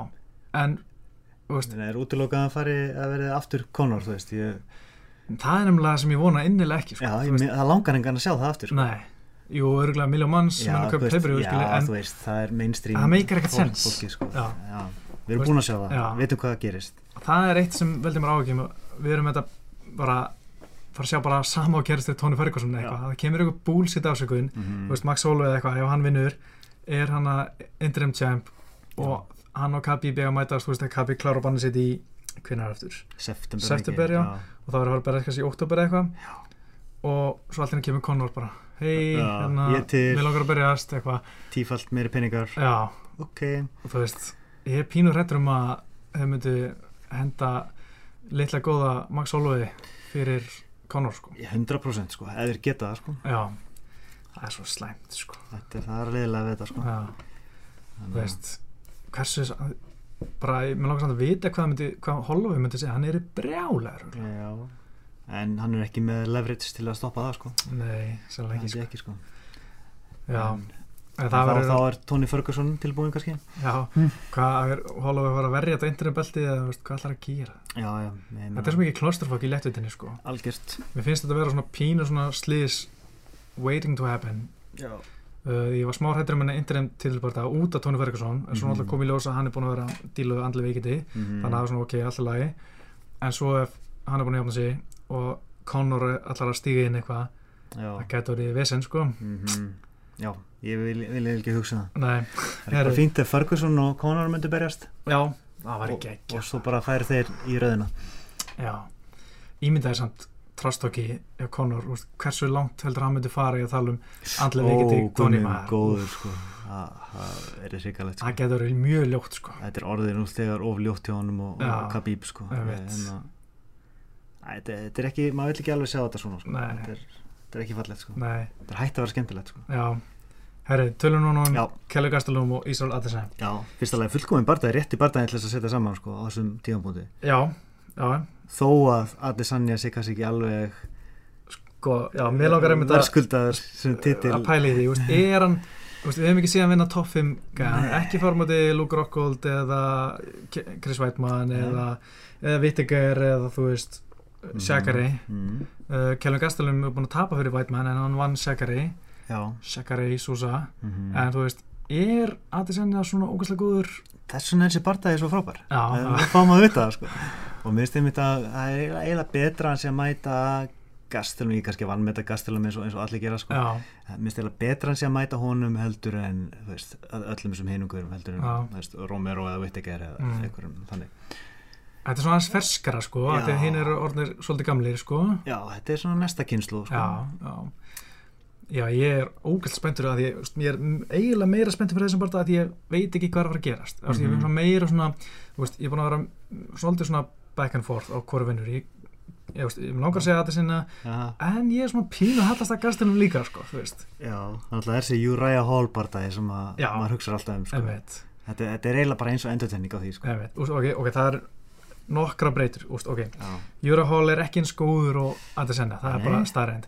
en Það er útilokað að fari að verði aftur Conor, þú veist, ég, það er nefnilega sem ég vona innilega ekki, sko, já, ég, það langar engan að sjá það aftur, sko. nei, jú, örgulega miljón manns já, veist, peibrið, já, en veist, það er mainstream Það meikar ekkert sens. sko. Já. já, við erum búin að sjá það, já. veitum hvað gerist það er eitt sem veldur mér áhugjum við erum þetta bara fara að sjá bara sama á gerist til Tony Ferguson eitthvað, það kemur einhver bullshit ásökun mm veist, Max Holloway eða eitthvað, ef hann vinnur er hann að interim champ og hann og Khabib eiga að mætast, þú veist, að Khabib klára bannið sitt í er aftur, september, September, ekki? já. og þá er að fara að berða kannski í oktober eitthvað. Og svo alltaf kemur Conor bara hei, Já, hérna, við langar að berjast eitthvað, tífalt meiri peningar. Já, ok, og þú veist ég er pínur hrættur um að þau myndu henda litla góða Max Holloway fyrir Conor sko, 100% sko, eða þeir geta það sko. Já. Það er svo slæmt sko. Þetta er það er leiðilega við þetta sko. Já, þú að- veist hversu bara, mér langar samt að vita hvað, myndi, hvað Holloway myndi segja, hann er brjálæður já, en hann er ekki með leverage til að stoppa það sko. Nei, sérlega ekki sko. ég ekki sko. Já, En- en þá, verður þá er Tony Ferguson tilbúin kannski. Já, Hm. hvað er Holloway fara að verja þetta interim beltið eða veist, hvað ætlar að gera? Já, já, þetta er svo mikið klosterfokk í lettvitinni sko. Algjört. Mér finnst þetta að vera svona pínu svona slís waiting to happen. Já, Uh, ég var smá hrættur um henni interim tilbarta út af Tony Ferguson en svo Mhm. náttúrulega kom í ljós að hann er búin að vera díla við andli veikindi mm þannig að það er svona ok, alltaf lagi. En svo ef hann er búin að jafna sig og Conor allar að stíga inn eitthvað það getur verið vesen sko. Mm já, ég vil, vil ekki hugsa það. Nei, það er eitthvað fínt ef Ferguson og Conor myndu berjast. Já, það var ekki ekki og svo bara færi þeir í röðina. Já, ímyndaði samt trastokki ef Conor, úst, hversu langt heldur hann myndi fara í að tala um veikindi Tony guð minn maður góður sko. Það er sikalegt sko. það getur verið mjög ljótt sko. Þetta er orðið nú þegar ofljótt hjá honum og, og Khabib sko. Æ, þetta, er ekki, maður vill ekki alveg sjá þetta svona sko. Þetta, er, þetta er ekki fallegt sko. Þetta er hægt að vera skemmtilegt sko. herri, tölum núna um Kelly Gastelum og Ísrael Adesanya já, fyrsta lagi fullkominn bardaði rétti bardaði til þess að setja saman sko, á þessum tíðanbúndi já, já, þó að Adesanya sé kannski ekki alveg sko, já, mér langar einmitt að verðskuldaður sem titil. að pæla í því, úst, er hann úst, við hefum ekki séð hann vinna top 5 gæðan, Nei. ekki fara móti Luke Rockhold eða Chris Weidman Nei. eða, eða Whittaker eða þú veist Shakari mm, uh, Kjellum Gastelum er búin að tapa fyrir Weidman en hann vann Shakari já, Shakari Sousa. Mm en þú veist, er Adesanya svona ógæslega góður þess vegna er þessi bardaði svo frábær Það- fáum að vita það sko. og mér finnst einmitt að það er eiginlega- betra hann sé að mæta Gastelum, ég kannski vann með þetta Gastelum eins og, eins og allir gera sko. mér finnst eiginlega betra hann sé að mæta honum heldur en veist, öllum þessum hinungurum heldur en veist, Romero eða Whittaker eða Mm. einhverjum þannig þetta er svona aðeins ferskara sko, að hinn eru orðnir svolítið gamlir sko já, þetta er svona næsta kynslu sko. já, já Já, ég er ógælt spenntur að ég, ég er eiginlega meira spenntur fyrir þessum bara að ég veit ekki hvað er að fara að gerast. Mm -hmm. Ég er Mhm. svona meira svona, veist, ég er búin að vera svolítið svona back and forth á hvora vinnur. Ég, ég, veist, ég langar að segja þetta sinna, já, en ég er svona pínu að hallast að gastinum líka, sko, þú veist. já, þannig að þessi Uriah Hall bardaði sem að Já. maður hugsa alltaf um sko. Þetta, þetta er eiginlega bara eins og endutenning á því sko. Úst, ok, ok, það er nokkra breytur, úst, ok. Jura Hall er ekki eins góður og Adesanya, það er bara starrend.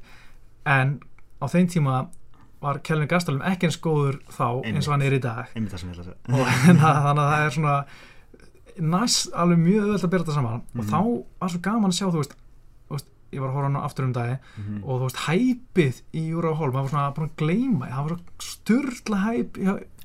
En á þeim tíma var Kelvin Gastelum ekki eins góður þá eins og hann er í dag. það og (laughs) þannig að það er svona næst alveg mjög öðvöld að byrja þetta saman. Og Mhm. þá var svo gaman að sjá þú veist, þú veist ég var að horfa á hana aftur um dagi Mhm. og þú veist hæpið í Júra Hall maður var svona búin að gleyma það var svo styrla hæp í,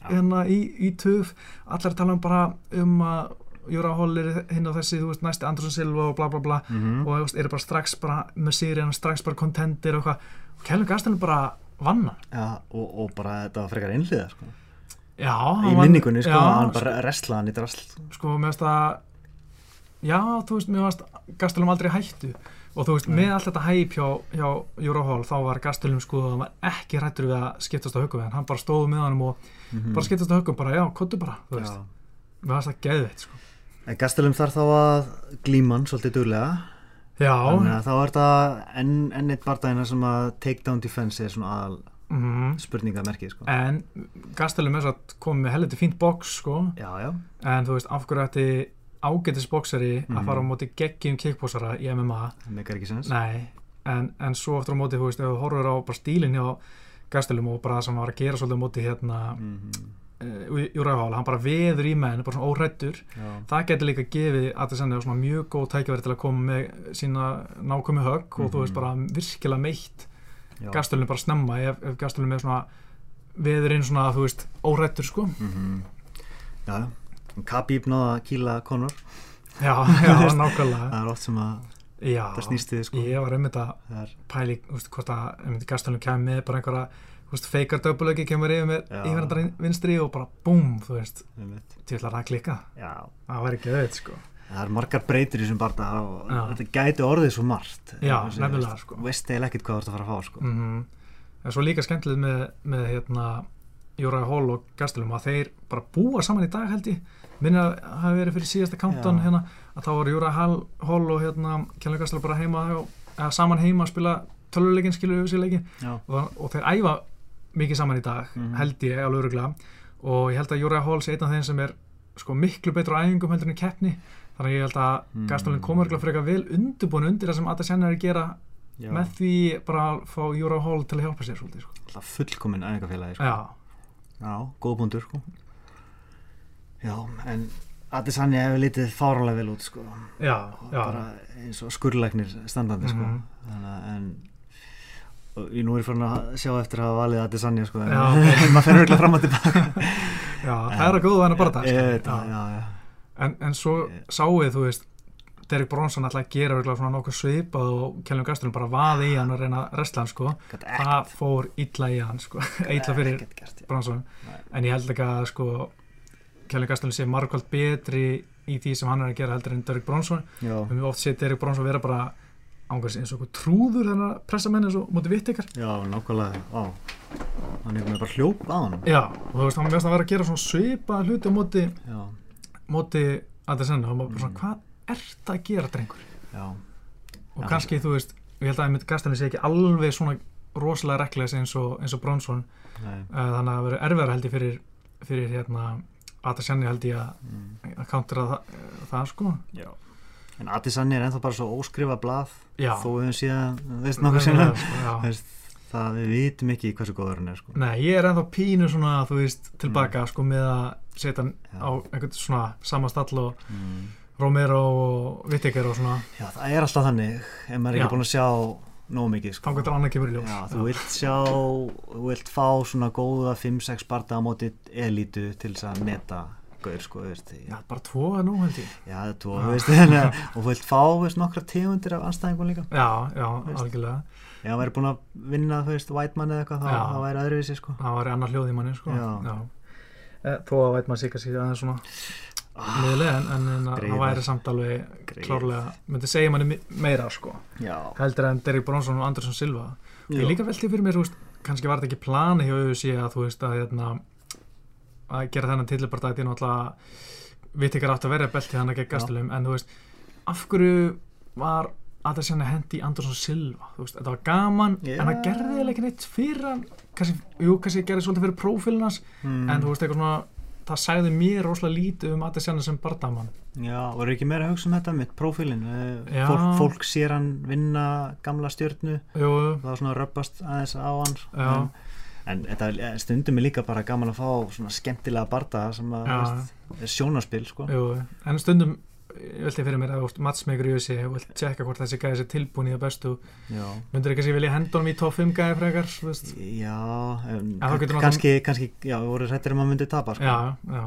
hérna í, í töf allar tala um bara um að Júra Hall er hinn og þessi, þú veist, næsti Andersson Silva og bla bla bla. Mm og þú veist, eru bara strax bara með Sirian, strax bara kontendir og eitthvað og Kjellum Gastelum bara vann hann. Já, og, og bara þetta var frekar einhliða sko. Já, í minningunni, sko, já, hann bara wrestlaði hann í drasl. Sko, mér finnst að já, þú veist, mér finnst Gastelum aldrei hættu. Og þú veist, Nei. með allt þetta hæp hjá, hjá Júra Hall, þá var Gastelum sko, hann var ekki rættur við að skiptast á höggum hann bara stóð með hann og mm bara skiptast á höggum, bara já, kottu bara þú veist, mér finnst það geðveitt sko. En Gastelum þarf þá að glíma hann svolítið duglega Þannig að þá er þetta enn, enn eitt bardagina sem að takedown defense er svona aðal mhm. spurningamerkið sko. en Gastelum er svo að koma með helviti fínt box sko, Já, já, en þú veist, af hverju ætti ágætis boxari Mhm. að fara á móti geggjum kickboxara í MMA það meikar ekki sens. Nei, en, en svo aftur á móti, þú veist, ef þú horfur á bara stílinn hjá Gastelum og bara það sem var að gera svolítið á móti hérna mm uh, Júrafál, hann bara veður í menn bara svona óhrættur, Já, það getur líka gefið að það senni svona mjög góð tækjaverð til að koma með sína nákomi högg og þú veist Mhm. bara virkilega meitt. Gastelum bara snemma ef, ef Gastelum er svona veður inn svona, þú veist, óhrættur sko Mhm. Já, já Khabib náða kýla Conor já, já, nákvæmlega Það er oft sem að já, það snýst við sko. ég var einmitt að pæli, þú veist, hvort að einmitt Gastelum kemur með bara einhverja þú veist, feikar döpuleiki kemur yfir með Já. yfirhandar vinstri og bara búm, þú veist, til að það klikka Já, það var ekki auðvitað, sko það er margar breytir í þessum barda og Já. þetta gæti orðið svo margt Já, nefnilega, sko. Veist eiginlega ekkert hvað þú ert að fara að fá sko. mm en svo líka skemmtilegt með, með hérna, Júra Hall og Gastelum að þeir bara búa saman í dag held ég minna að hafi verið fyrir síðasta Já. hérna, að þá voru Júra Hall, Hall og hérna, Kjellur Gastelum bara heima saman heima að spila töluleikin skilur við sér leikin og, og þeir æfa mikið saman í dag Mhm. held ég alveg öruglega og ég held að Júra Hall sé einn af þeim sem er sko miklu betur á æfingum heldur en í keppni þannig að ég held að Mhm. Gastelum komur öruglega frekar vel undirbúin undir það sem Adesanya er að gera já. með því bara að fá Júra Hall til að hjálpa sér svolítið sko. Alltaf fullkomin æfingafélagi sko. Já, Já, góð búndur sko. Já, en Adesanya hefur litið fáralega vel út sko. já, já bara eins og skurlæknir standandi sko. Mhm. Þannig en ég nú er fyrir að sjá eftir að hafa valið Adesanya sko, en Já, (laughs) ok. maður fer örgulega fram og tilbaka Já, það er að góða hennar bara það Ég veit það, já, já en, en svo sáuð, þú veist Derek Bronson að gera örugglega svona nokkuð svipað og Kjellum Gastelum bara vaði í hann og reyna að resla hann sko. Það fór illa í hann sko. (laughs) Illa fyrir. Bronson en ég held ekki að sko Kjellum Gastelum sé margkvælt betri í því sem hann er að gera heldur en Derek Bronson við höfum oft séð Derek Bronson vera bara ángast eins og okkur trúður þannig að pressa menn eins og mútið vitt ykkar já, nákvæmlega Ó, hann er með bara hljóp á hann já, og þú veist, hann veist að vera að gera svona svipað hluti á móti, Já, móti að það senna og maður bara svona, Mm. hvað ert að gera drengur? Já, og Já, kannski, þú veist, ég held að einmitt Gastelum sé ekki alveg svona rosalega rekles eins og, eins og Bronson. Nei. Uh, þannig að það verður erfiðar held ég fyrir, fyrir hérna, Adesanya held ég að, mm. að countera það, það sko. Já En Adesanya er ennþá bara svo óskrifa blað Já. Þó við höfum síðan, veist nokkuð já. Veist, Það við vitum ekki hversu góður hann er sko. Nei, ég er ennþá pínu svona, þú veist, tilbaka sko með að setja hann Já. á einhvern svona sama stall og mm. Romero og Whittaker og svona Já, það er alltaf þannig Ef maður er Já. ekki búin að sjá nóg mikið sko. þangar til annað kemur í ljós Já, þú vilt sjá Þú vilt fá svona góða 5-6 barda á móti elítu til þess að meta Gaur, sko, veist Já, bara tvo er nú held ég. Já, það er tvo, Já. veist (laughs) Og þú vilt fá, veist, nokkra tegundir af anstæðingum líka. Já, já, Veist. algjörlega. Ef hann væri búin að vinna, þú veist, Whiteman eða eitthvað þá, Já. þá væri öðruvísi, sko. Það var annar hljóð í manni, sko. Já. Eh, Þó að maður sig kannski aðeins svona miðlega en, en, en það væri samt alveg klárlega, myndi segja manni meira sko, Já, heldur en Derek Bronson og Andersson Silva. Já. ég líka velti fyrir mér, veist, kannski var þetta ekki plani hjá UFC að þú veist að hérna, að gera þennan tillibartæti náttúrulega viti ekki átt að vera belti þannig gegn gastelum, en þú veist af hverju var að sérna hendi Andersson Silva, þú veist, þetta var gaman Já. en það gerði ekki neitt fyrir hann. Kannski, jú, kannski gerði svolítið fyrir prófílun hans mm. en þú veist, eitthvað svona það sagði mér rosalega lítið um Adesanya sem bardamann. Já, voru ekki meira að hugsa um þetta mitt, prófílinn Eh, fólk, fólk sér hann vinna gamla stjörnu. Jú, það var svona að röbbast aðeins á hann en, en þetta stundum er líka bara gaman að fá svona skemmtilega barda sem að Já. veist, er sjónaspil sko. jú, en stundum ég velti fyrir mér að matchmaker í USA og vilt tjekka hvort þessi gæði sér tilbúin í það bestu. Já, myndir ekki að sé vilja henda honum í top 5 gæði frekar já en, En þá getur kannski, kannski, já, við voru hrættir um að myndi tapa sko. já, já,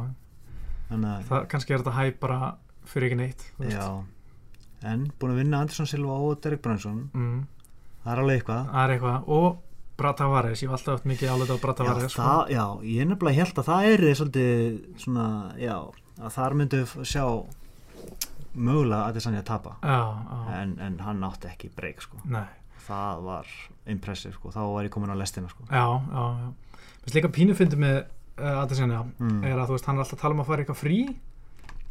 þannig að það, kannski er þetta hæp bara fyrir ekki neitt en búin að vinna Andersson Silva og Derek Brunson. Mm, það er alveg eitthvað. Er eitthvað. Og Brata Vares, ég var alltaf mikið álega á Brata já, sko. það, já, ég nefnilega held að það er svolítið svona, já að þar myndu sjá mögulega að þess að tapa já, já, en, en hann átti ekki breyk sko. nei það var impressive sko. þá var ég komin á lestina sko. já, já, já líka pínu fyndi með uh, Adesanya mm. er að þú veist, hann er alltaf að tala um að fara eitthvað frí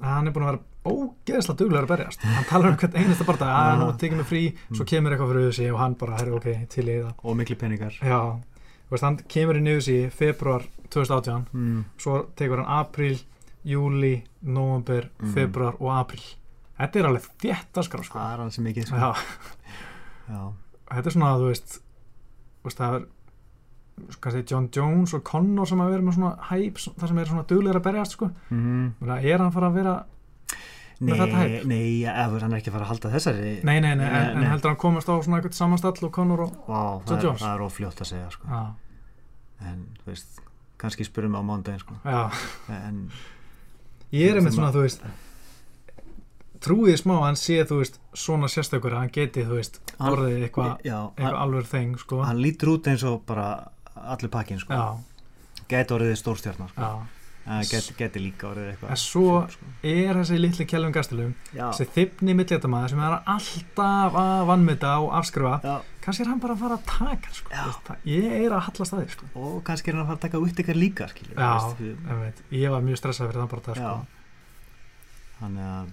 hann er búin að vera ógeðslega duglegur að berjast hann talar um hvern einasta bara dag að Já. nú tekið mig frí, svo kemur eitthvað fyrir auðvitað og hann bara, herru, ok, til í það og miklu peningar já, veist, hann kemur í nýðus í februar 2018 mm. svo tekur hann april, júli november, Mhm. februar og april þetta er alveg þétt að skrá sko. það er hann sem mikið sko. já, já. þetta er svona, þú veist þú veist, það er kannski John Jones og Connor sem að vera með svona hæp, það sem er svona duglegur að berjast sko. Mm er hann fara að vera Með þetta nei, hæp? nei, efur hann er ekki fara að halda þessari nei, nei, nei, en, Nei, en nei. heldur hann komast á svona eitthvað samanstall og Connor og Vá, John er, Jones. það er ofljótt að segja sko. en þú veist, kannski spurum á mándaginn sko. en ég er einmitt svona, þú veist trúið smá að hann sé, þú veist svona sérstökur að hann geti, þú veist orðið eitthvað, hann, alveg þeng, sko hann lítur út eins og bara allir pakkin sko. já, geti orðið stórstjarnar sko. já en geti, geti líka orðið eitthvað En svo- sko. er þessi litli Kjellum Gastelum já, þessi þyfni millétamaður sem er alltaf að vannmynda og afskrifa já, kannski er hann bara að fara að taka sko. Já. Ég er að hallast að því sko. og kannski er hann að fara að taka út ykkar líka skilur, já, veist, ég, veit, ég var mjög stressað fyrir þann bara það já sko. þannig að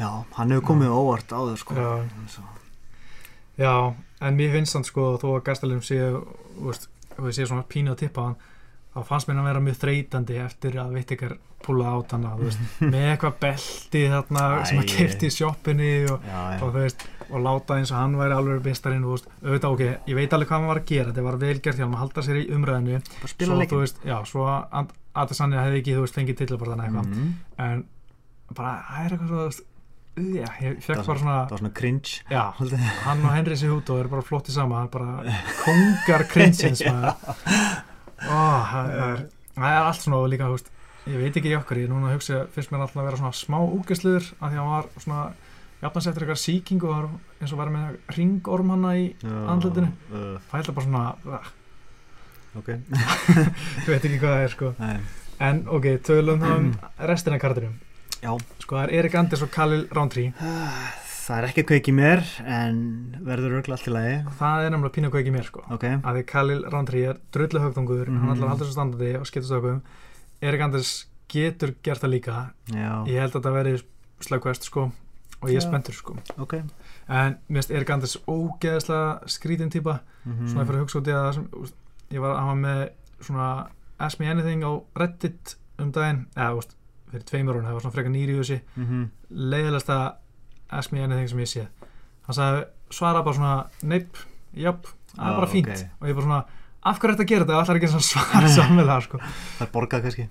já, hann hefur komið óvart á þau sko. Já. Já, en mér finnst hann sko þó að Gastelum sé veist, þú veist, sé svona pínu að tippa hann þá fannst mér hann vera mjög þreytandi eftir að veit ykkar púla át veist, (laughs) með eitthvað belti þarna sem að Æ. kefti í sjoppinni og og veist, og láta eins og hann væri alveg bestarinn, veist, auðvitað ok ég veit alveg hvað hann var að gera, þetta var hjá hann að halda sér í umræðinu, svo þú veist já, svo að Adesanya hefði ekki, þú veist, fengið tillabarðana eitthvað, Mhm. en bara, það er eitthvað svo, já, ég Það fekk bara svona það var svona cringe. Já, hann og Henry Cejudo eru bara flotti saman, bara kongar cringeins (laughs) það er það er allt svona líka, veist ég veit ekki í okkur, ég núna hugsa, finnst mér alltaf að vera svona smá úgesluður, af því að hann var svona jafnast eftir eitthvað sýking og eins og var með ringorm hana í Já, andlitinu. uh, það held bara svona, uh, ok. (laughs) Ég veit ekki hvað það er sko. Nei. en ok, tölum þá um (clears throat) restina kartinum já, sko það er Erik Anders og Khalil Roundtree. Það er ekki að kveiki mér en verður örgla allt í lagi. Það er nefnilega pínu ekki mér sko. Ok, að því Khalil Roundtree er drullu högtungur Mhm. hann ætlar að halda svo standandi og skipta stökum Erik Anders getur gert það líka. Já, ég held að þetta veri slagkvæst sko og ég er spenntur sko. Ok. En mér finnst Erik Anders ógeðslega skrítin típa. Mhm. svona ég fyrir að hugsa út í að það sem, ég var að hafa með svona Ask Me Anything á Reddit um daginn. Eða úst, fyrir tveimur hún, það var svona frekar nýri í þessi Mhm. leiðilegsta Ask Me Anything sem ég séð hann sagði svara bara svona neip, japp, það er Já, bara fínt ok. og ég bara svona, af hverju er þetta að gera þetta allar ekki svona svara (laughs) samlega sko. það er borgað kannski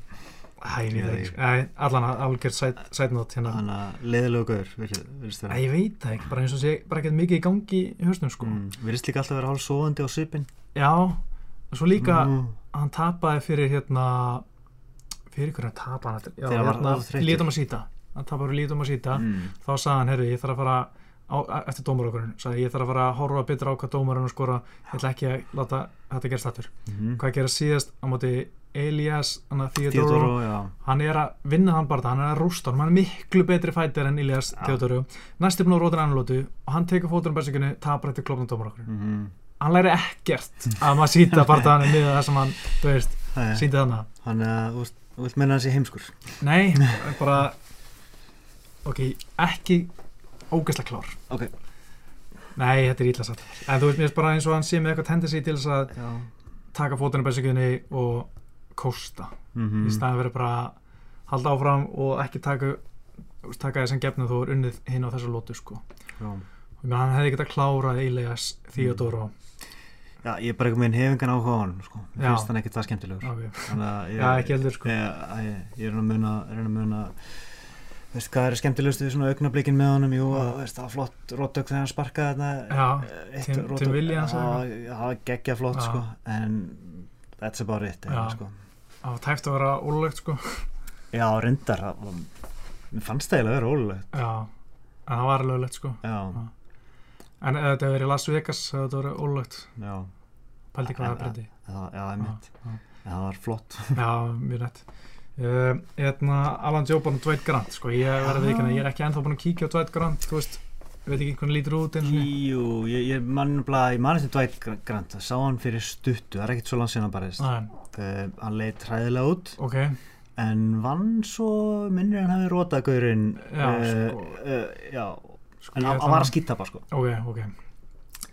það ekki, sko. Allan að algjörð sætnót hérna að leiðilegu gaur ég veit það ekki, bara eins og sé bara ekkert mikið í gangi í hausnum sko. Mm, virðist líka alltaf vera hálf sofandi á svipin já, og svo líka mm. hann tapaði fyrir hérna fyrir hvernig hann tapaði hann Þegar hann var hérna, of þreyttur. lítum að síta hann fyrir lítum að síta Mm. þá sagði hann, herri, ég þarf að fara á, eftir dómarokkurinn, sagði ég þarf að fara að horfa betur á hvað dómarinn skora, ég ætla ekki að láta þetta gerast aftur. Mhm. Hvað gera síðast á móti Elias, að Theodoro hann er að vinna hann bara, hann er að rústa hann, hann er miklu betri fætir en Elias Já. Theodoro, næst er búin á rótin annarlótu og hann tekur fótur um bersingunni, tapar eftir klopnum dómarokkurinn. Mhm. Hann læri ekkert að maður síta bara þannig niður það sem hann, þú veist, síndi þannig. Þannig að þú veist- þú vilt menna í heimskur? Nei, (laughs) bara ok, ekki ógeðslega klár. Ok. Nei, þetta er ítla satt. En þú veist, mér bara eins og hann sé með eitthvað tendency til þess að Já. taka fótunum bæsingjöðinni og kosta Mhm. í staðan verið bara að halda áfram og ekki taka taka þess að gefna þú er unnið hinn á þessu lótu sko. Og hann hefði getað klárað Elias Theodoro Já, ég er bara einhvern veginn hef engan áhuga á hann sko. Mér Já. finnst hann ekkert það skemmtilegur okay. Þannig að (laughs) ég, Já, ekki heldur sko ég, ég, ég er að muna, er að muna veist hvað er skemmtilegust við svona augnablikin með honum jú, veist, það var flott róttök þegar hann sparkaði þarna Já, eitt Tim- róttök- Tim Williams eða Já, það var geggja flott Já. sko. en that's about it Já. sko. það tæft að vera ólögt sko Já, reyndar það mér fannst það eiginlega að vera ólulegt já, en það var löglegt sko já, en ef þetta hefur verið Las Vegas ef þetta verið ólögt, já, pældi hvað það það, já, einmitt. það var flott. (laughs) Já, mjög nett uh, hérna, Alan Joban og Dwight Grant sko, ég veikina, ég er ekki ennþá búin að kíkja á Dwight Grant, þú veist, ég veit ekki hvernig lítur út Jú, ég, ég mann bara, ég mann eftir Dwight Gr- Grant, sá hann fyrir stuttu, það er ekkert svo langt síðan. Nei, Uh, hann leitt hræðilega út, ok, en vann svo, minnir hann hafi rótað gaurinn, Já, uh, sko. uh, já, sko, en hann var að- skýta bara, sko. Ok, ok.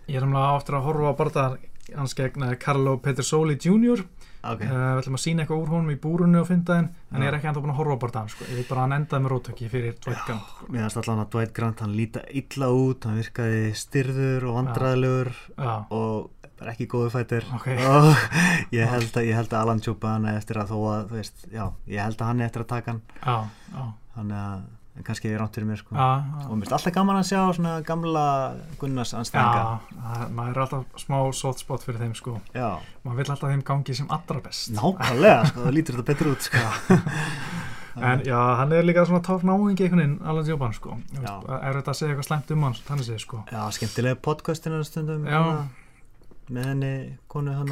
Ég er náttúrulega áttur að horfa á barðar hans gegn Carlo Petersoli Jr. Ok, Uh, við ætlum að sína eitthvað úr honum í búrunni á fimmdæðin en ég er ekki ennþá búin að horfa á barðan sko. ég veit bara að hann endaði með rótöki fyrir Dwight Grant. mér finnst allan að Dwight Grant, hann líta illa út, hann virkaði styrður og vandræðilegur Já, og bara ekki góðu fætir Ok. (laughs) og ég held, að, ég held að Alan Chuba hann eftir að þó að, þú veist, já, ég held að hann eftir að taka hann, þannig að kannski er rátt fyrir mér, sko. og mér finnst alltaf gaman að sjá svona gamla Gunnars anstæðinga maður er alltaf smá soft spot fyrir þeim sko, maður vill alltaf þeim gangi sem allra best. Nákvæmlega, sko, það lítur þetta betur út sko. en já, hann er líka svona topp náingi einhvern veginn, Alan Joban sko. Er þetta að segja eitthvað slæmt um hann þannig séð sko. Já, skemmtilega podcastin stundum Já. Með henni konu hann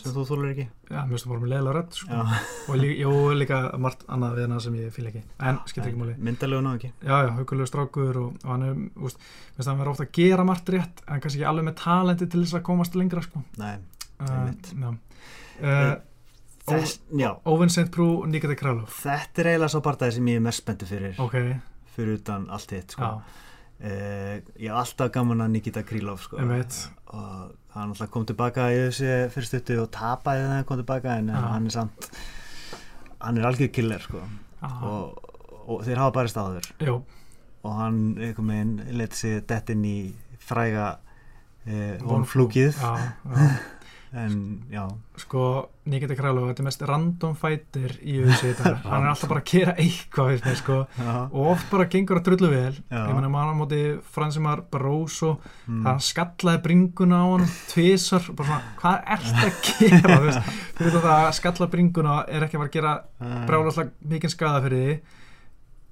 sem, þú þúlur ekki. Já, það bara með leila rödd sko. Og lí, jú, líka margt annað við hana sem ég fíla ekki. En skiptir ekki máli. Myndalegu ná ekki já, já, haukulegu strákur og, og hann er, úst, minnst hann verður ofta að gera margt rétt en kannski ekki alveg með talenti til þess að komast lengra sko. Nei, uh, Einmitt. já. uh, Þess, já, Owen St. Prú Nikita Kralov þetta er eiginlega svo barndagi sem ég er mest spenntu fyrir. Ok, fyrir utan allt hitt sko. já, uh, ég hef alltaf gaman að Nikita Krylov sko. Og hann alltaf kom tilbaka í þessi fyrir stuttu og tapaði þegar hann kom tilbaka en Já. hann er samt hann er algjör killer sko. já, og, og þeir hafa barist áður jú, og hann einhvern veginn leti sig dett inn í fræga eh, Von vonflúkið. Já (laughs) en já, sko, Nikita Kralov, þetta er mest random fighter í þessu þetta, (laughs) hann er alltaf bara að gera eitthvað við sko, já, og oft bara gengur að drullu vel, Já. ég meina maður á móti Fransimar Barroso, mm, hann skallaði bringuna á hann tvisar, bara svona, hvað ert að gera, þú veist, þú veit að það að skalla bringuna er ekki að fara að gera brjálaslega mikinn skada fyrir því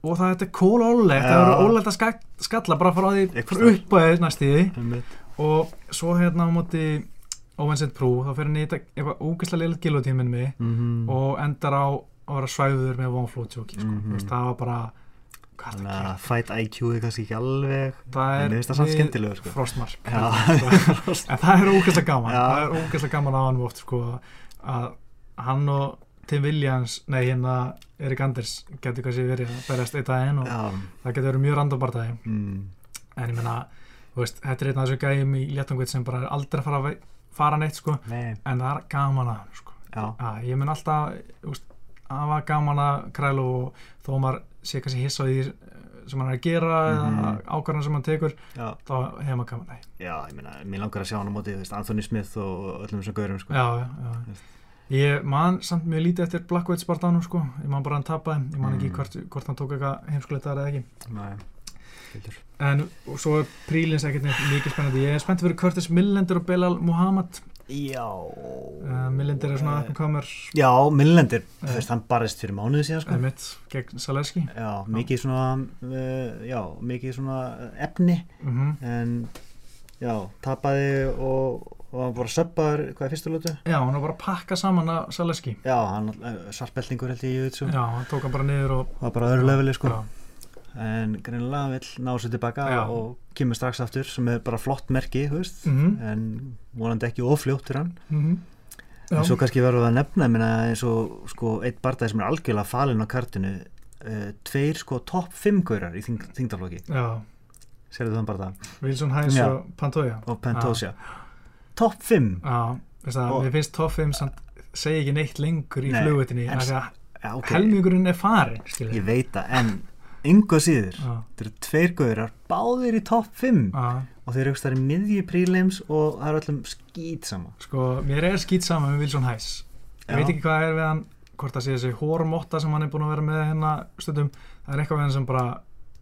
og það þetta er kóla ólegt, það er ólegt að ska- skalla bara frá því, frá upp að því næst í því. Einmitt. og svo hérna á móti Owen St. Prú, þá fyrir hann í þetta eitthvað ógeðslega liðlega gilotíminn mig Mhm. og endar á að vera svæður með Von Flótsjóki, sko, þú veist, það var bara er þannig að fight IQ er kannski ekki alveg það en er mér finnst það samt við skemmtilegur sko. Frostmark Já. (laughs) en það er ógeðslega gaman Já. það er ógeðslega gaman á hann oft sko, að hann og Tim Williams nei hérna Erik Anders getur kannski verið að berjast eitt aðeins og já, það getur verið mjög randobartæði mm, en ég meina, þú veist, þetta er einn af þessu gæjum í léttangveit sem bara er aldrei að fara, að fara neitt sko, nei, en það er gaman að hann sko. já, að ég mun alltaf að var gaman að krælu og þó maður sé kannski hissa á því eh, sem hann er að gera eða Mhm. ákvarðan sem hann tekur já þá hefur maður gaman að Já, ég meina, mér langar að sjá hann á móti, Anthony Smith og öllum þessum gaurum, sko. já, já. Ég man samt mjög lítið eftir Blackwood Spartanum sko, ég man bara hann tapaði, ég man ekki Mm. hvort, hvort hann tók eitthvað heimskuleitar eða ekki. Nei, skildur. En og svo er prílins ekkert neitt mikið spennandi, ég er spennt fyrir Curtis Millender og Belal Muhammad, Já. uh, Millender er svona uppkomer Já, Millendir, þú Eh. veist, hann barist fyrir mánuði síðan, sko. mitt gegn Saleski. Já, mikið svona, uh, já, mikið svona efni, Mm en, já, tapaði og, og hann bara söppaður, hvað er fyrstu lótu? Já, hann var bara að pakka saman að Saleski. Já, hann, uh, svartbeltingur held ég í YouTube, Já, hann tók hann bara niður og... var bara öðru leveli, sko. Já, En greinilega vill ná sér tilbaka Já. og kemur strax aftur, sem er bara flott merki, veist, Mhm. en vonandi ekki ofljótt fyrir hann. mm Já. En svo kannski verður við að nefna minna, eins og sko, eitt barndæði sem er algjörlega falinn á kartinu uh, tveir sko topp 5 gaurar í þing, þingdaflokki Já, Serðu þann barða? Wilson Hines Já. og Pantoja. Og Pentosia Topp 5 Já, veist það, Og- mér finnst top 5 samt segja ekki neitt lengur í Nei, ok, helmingurinn er farin, skilur. ég veit það En yngu síður Já, Þetta eru tveir gaurar, báðir í topp 5 já. Og þeir eru aukst þar í miðju prílims Og það eru öllum skýt sama Sko, mér er skýt saman með Wilson Hines. Ég Já. veit ekki hvað er við hann, hvort það sé þessi hormotta sem hann er búin að vera með hérna stundum. Það er eitthvað við hann sem bara,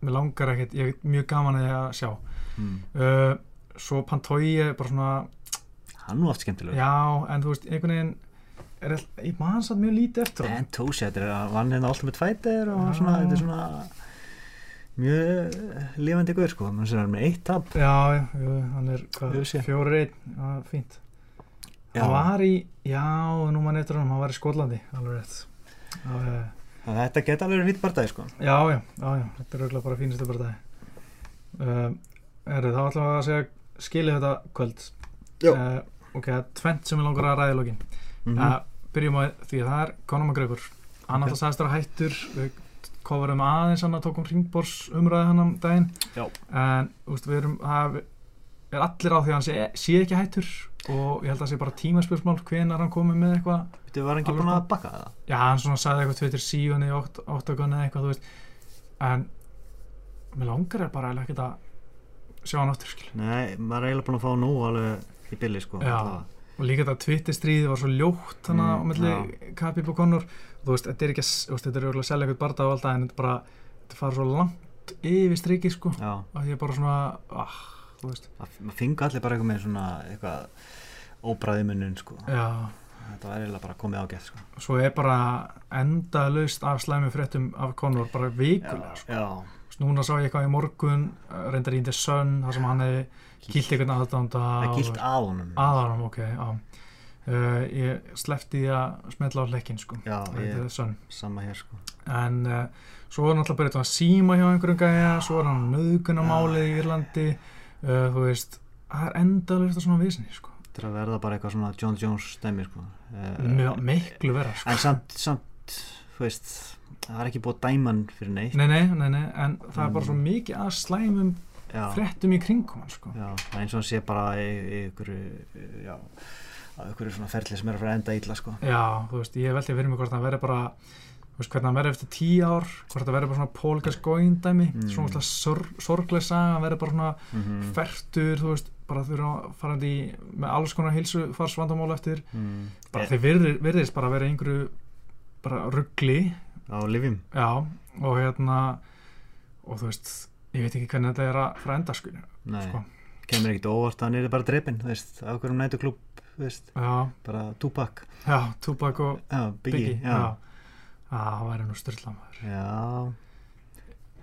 mér langar ekkert, ég er mjög gaman að ég að sjá. hmm. Uh, svo Pantoja er bara svona, Hann var oft skemmtilegur já, en þú veist, einhvern veginn, er all, ég man satt mjög lítið eftir hann. Pentosia, þetta er að vann hérna Ultimate Fighter Og Já. svona, þetta er svona mjög lifandi guður sko. Sem er með eitt tap. Já, já, hann er hvað, UFC. fjórir einn, já, fínt. Já. Hann var í, já, nú mann eftir hann, hann var í Skotlandi, alveg rétt. Já, já, Þannig að þetta geta alveg verið fýtt barndagi sko. Já, já, já, já, þetta er auðvitað bara fínustu bara það um, Er þá ætlum við að segja skilið þetta kvöld. Uh, Ok, það er tvent sem við langar að ræða í lokin. Mm uh, Byrjum á því að það er Conor McGregor. Hann Ok. alltaf sagðist þér hættur Við kofurum aðeins hann að tókum ringbors umræði hann um daginn Já. En, úst, við erum það er allir á því að hann sé, sé ekki hættur og ég held að það sé bara tímaspjörsmál hvenar hann komið með eitthvað Þú var hann ekki búin að bakka það? Já, hann svona sagði eitthvað tveitir síðan í óttakon eða eitthvað, þú veist En mér langar er bara ekkert að sjá hann aftur, skil Nei, maður er eiginlega búin að fá nú alveg í billi sko Já. Og líka þetta tvittistríði var svo ljótt hann Mm, á. Khabib og Conor Þú veist, þetta er ekki að, þetta er örugglega að selja eitthvað barða á alltaf en þetta bara, þetta fara svo langt yfir strikið, sko. Já, að ég er bara svona, ah, þú veist. Ma- maður fengi allir bara eitthvað með svona eitthvað óbræði munnun sko. Já, Þetta var eiginlega bara komið ágætt sko. Svo er bara endalaust af slæmi fréttum af Conor bara vikulega, sko. Já, Núna sá ég eitthvað í morgun, uh, reyndar í The Sun, þar sem hann hefði kýlt eitthvað aðdánda það er gilt að honum. Aðarum, ok, já uh, ég sleppti því að smetla á leikinn sko, Já, ég, sama hér sko. En uh, svo er náttúrulega bara eitthvað að síma hjá einhverjum gæja, svo er hann nöðgunamálið í Írlandi. Uh, þú veist, það er endalust svona vísinni sko, Þetta er verða bara eitthvað svona John Jones stemmi sko. Mjög, miklu vera sko. En samt, samt, þú veist það er ekki búið dæman fyrir neitt. Nei, nei, nei, nei, en það er bara svo mikið að slæmum Já, fréttum í kringum hann sko. já, eins og hann sé bara í ykkur já, að ykkur svona ferli sem er að fara að enda illa sko. Já, þú veist, ég veldi fyrir mig hvort það verði bara þú veist, hvernig hann verði eftir tíu ár hvort það verði bara svona Paul Gascoigne dæmi Mm. svona sor sorglega saga verði bara svona mm fertur, þú veist, bara þurfa að fara í með alls konar hilsufarsvandamál eftir. Mm. bara virðir, virðist bara að vera einhverju bara ruggli Á livjum já, og hérna og þú veist, ég veit ekki hvernig þetta er að fara að enda sko, Nei, sko. kemur ekkert óvart að hann er bara drepinn, þú veist, á hverjum nætuklúb, þú veist, já, bara Tupac, já, Tupac og já, Biggie, Biggie já, það væri nú styrlamæður já,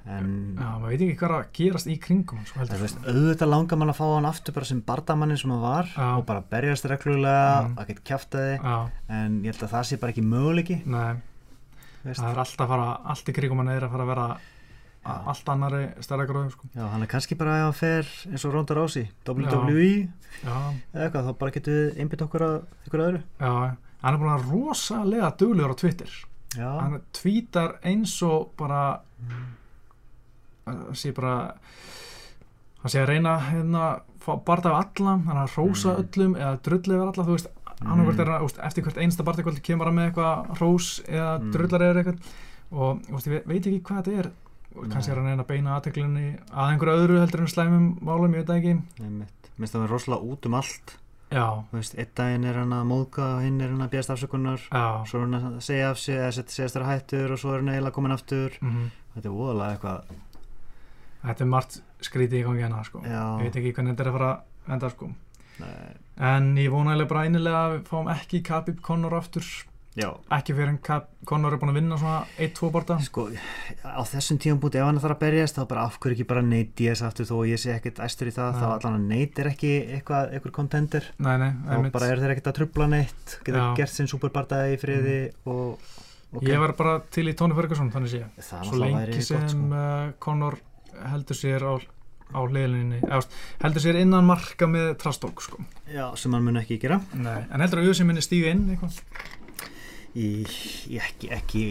en, já, maður veit ekki hvað að gerast í kringum sko, það, veist, auðvitað langar mann að fá hann aftur bara sem bardamannin sem hann var Já. og bara berjast reglulega, Mhm. að geta já, en ég held að það sé bara ekki möguleiki, það er alltaf að fara, allt í kringum hann er að fara að vera allt annari stærra gróðum sko. já, hann er kannski bara ef hann fer eins og Ronda Rousey, WWE, já, eða eitthvað, þá bara getum við einbytt okkur að ykkur öðru, já, hann er búin að rosalega duglegur á Twitter. Já, hann tweetar eins og bara uh, sé bara hann sé að reyna hérna, barða af alla, hann er að rósa Mm. öllum eða drulli yfir alla, þú veist annarkvært er úst, eftir hvert einsta barðakvöld kemur hann með eitthvað rós eða Mm. drullar eða eitthvað. Og úst, ég ve- veit ekki hvað þetta er kannski Nei. er hann að reyna að beina aðteklinni að einhverju öðru heldur en slæmum málum, ég veit ekki. Einmitt, minnst það er rosalega út um allt, einn daginn er hann að móðka hinn er hann að bjast afsökunar, já. Svo er hann að segja af sig eða set- segjast þér hættur og svo er hann eiginlega komin aftur. Mm þetta er voðalega eitthvað þetta er margt skrítið í gangi hérna sko. ég veit ekki hvernig þetta er að fara að enda sko. nei, en ég vona eiginlega bara einilega að við fáum ekki Khabib Conor aftur já ekki fyrir Kab Conor er búin að vinna svona 1-2 borta sko, á þessum tíum búti ef hann þarf að berjast þá bara af hverju ekki bara neit DS aftur þó að ég sé ekkert æstur í það Nei. þá allan að neit er ekki eitthvað, eitthvað nei, þá einmitt. bara er þeir ekkert að trubla neitt geta Já. Gert sinn superbardaði í friði og ok, ég var bara til í Tony Ferguson þannig sé ég. svo lengi sem gott sko. uh, Conor heldur sér á, á veist, heldur sér innan marka með trastók sko. já, sem hann mun ekki gera nei. en heldur að auðvitað minni stíga inn eitthvað í, í ekki, ekki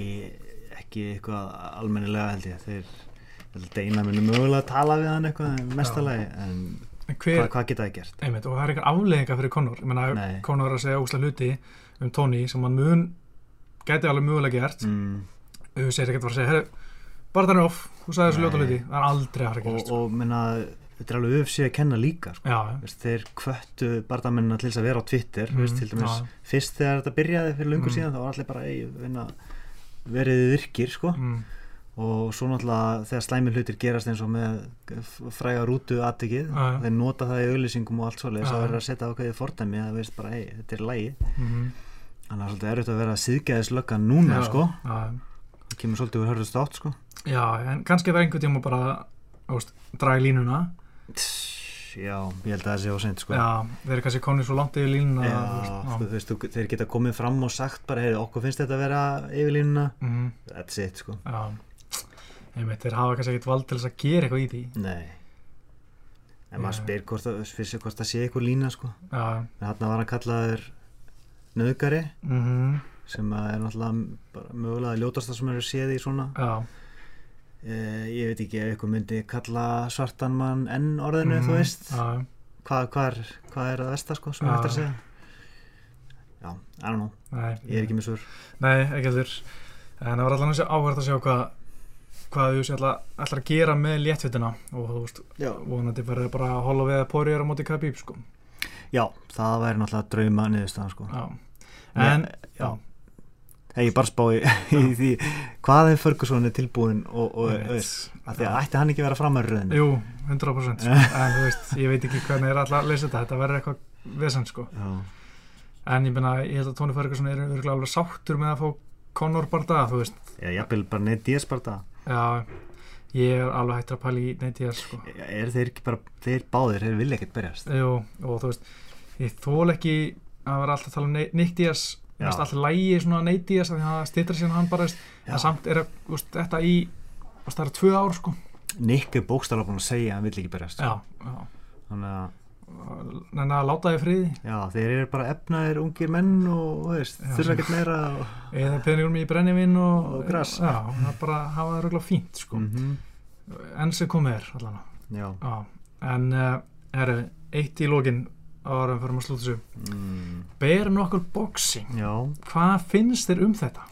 ekki eitthvað almennilega held ég. Þeir Deina muni mögulega að tala við hann eitthvað mestalagi en en hver, hvað, hvað geta það gert? einmitt, og það er eitthvað afleðinga fyrir Conor. Conor er að segja óslega hluti um Tony sem hann mun gæti alveg mögulega gert. Mm, auðvitað segir ekkert að fara að segja bara það er off, þú sagði þessu ljóta hluti. Það er aldrei að fara að og, gerast. sko. og minna, þetta er alveg UFC að kenna líka sko. já, Veist, þeir kvöttu bardamennina til þess að vera á Twitter Mm, veist, til dæmis, já. fyrst þegar þetta byrjaði fyrir lungur Mm. síðan þá var allir bara vinna, verið virkir sko. mm, og svo náttúrulega þegar slæmi hlutir gerast eins og með fræga rútu aðtikið, þeir nota það í auðlýsingum og allt svoleiðis Já, að já. vera að setja ákveðið fordæmi að veist bara, ei, þetta er lægi mm, þannig að það er svolítið erfitt að vera síðgæðislögga núna já, sko, já, það kemur svolítið úr hörðust átt sko já, en kannski er það einhvern tíma bara veist, draga línuna Já, ég held að það sé óseint sko. Já, þeir eru kannski konið svo langt yfir línuna Já, sko, þú veist, þú, þeir geta komið fram og sagt bara, hey, okkur finnst þetta að vera yfir línuna. Mhm, That's it, sko. Já. Einmitt, þeir hafa kannski ekkert vald til þess að gera eitthvað í því. Nei. En maður spyr hvort það, það sé eitthvað lína, sko. Já, hann var hann kallaður nöðgari mhm, sem að er náttúrulega mögulega ljótasta sem eru séð í svona já eh, ég veit ekki ef eitthvað myndi kalla svartan mann enn orðinu, mhm, þú veist. já, hvað, hvað, er, hvað er að vesta, sko, sem er eftir að segja? Já, I don't know, nei, ég er ekki með svör. Nei, ekki heldur. En það var allan að áhverð að sjá hvað hvað þú ætlar að gera með léttvitina og þú veist, vonandi verður bara að hóla við að póri er á móti Khabib sko. Já það væri náttúrulega drauma niðurstaðan, sko. Já. En, já Hey, ég bara spá í, í því hvað er Ferguson er tilbúin og, og að því að ætti hann ekki vera framar röðin Jú, 100% sko. (laughs) en þú veist, ég veit ekki hvernig er alltaf að leysa þetta þetta verður eitthvað vesen sko. Já, en ég meina, ég held að Tony Ferguson er örugglega alveg sáttur með að fá Conor Barda, þú veist. Ég jafnvel bara neitt días bara það Já, ég er alveg hættur að pæla í neyti þess sko. er þeir ekki bara, þeir báðir þeir vilja ekkert berjast? Jú, og þú veist, ég þól ekki að vera alltaf að tala um Nick Diaz Finnst alltaf lægi svona af því að það stýttir síðan hann bara en samt er að, veist, þetta í veist, það eru tvö ár sko. Nick er bókstala búin að segja að hann vill ekki berjast. Já, já. Þannig að En að láta þið friði. Já, þeir eru bara efnaðir ungir menn og þurfa ekkert meira og... eða peningur í brennivinn og, Og gras. Já, það er bara að hafa það röglega fínt sko. Mm enn sem komið er allan. Já. Já, en uh, herru, eitt í lokin árum fyrir maður slúta þessu. Mm, Ber nokkur boxing? Já, Hvað finnst þér um þetta?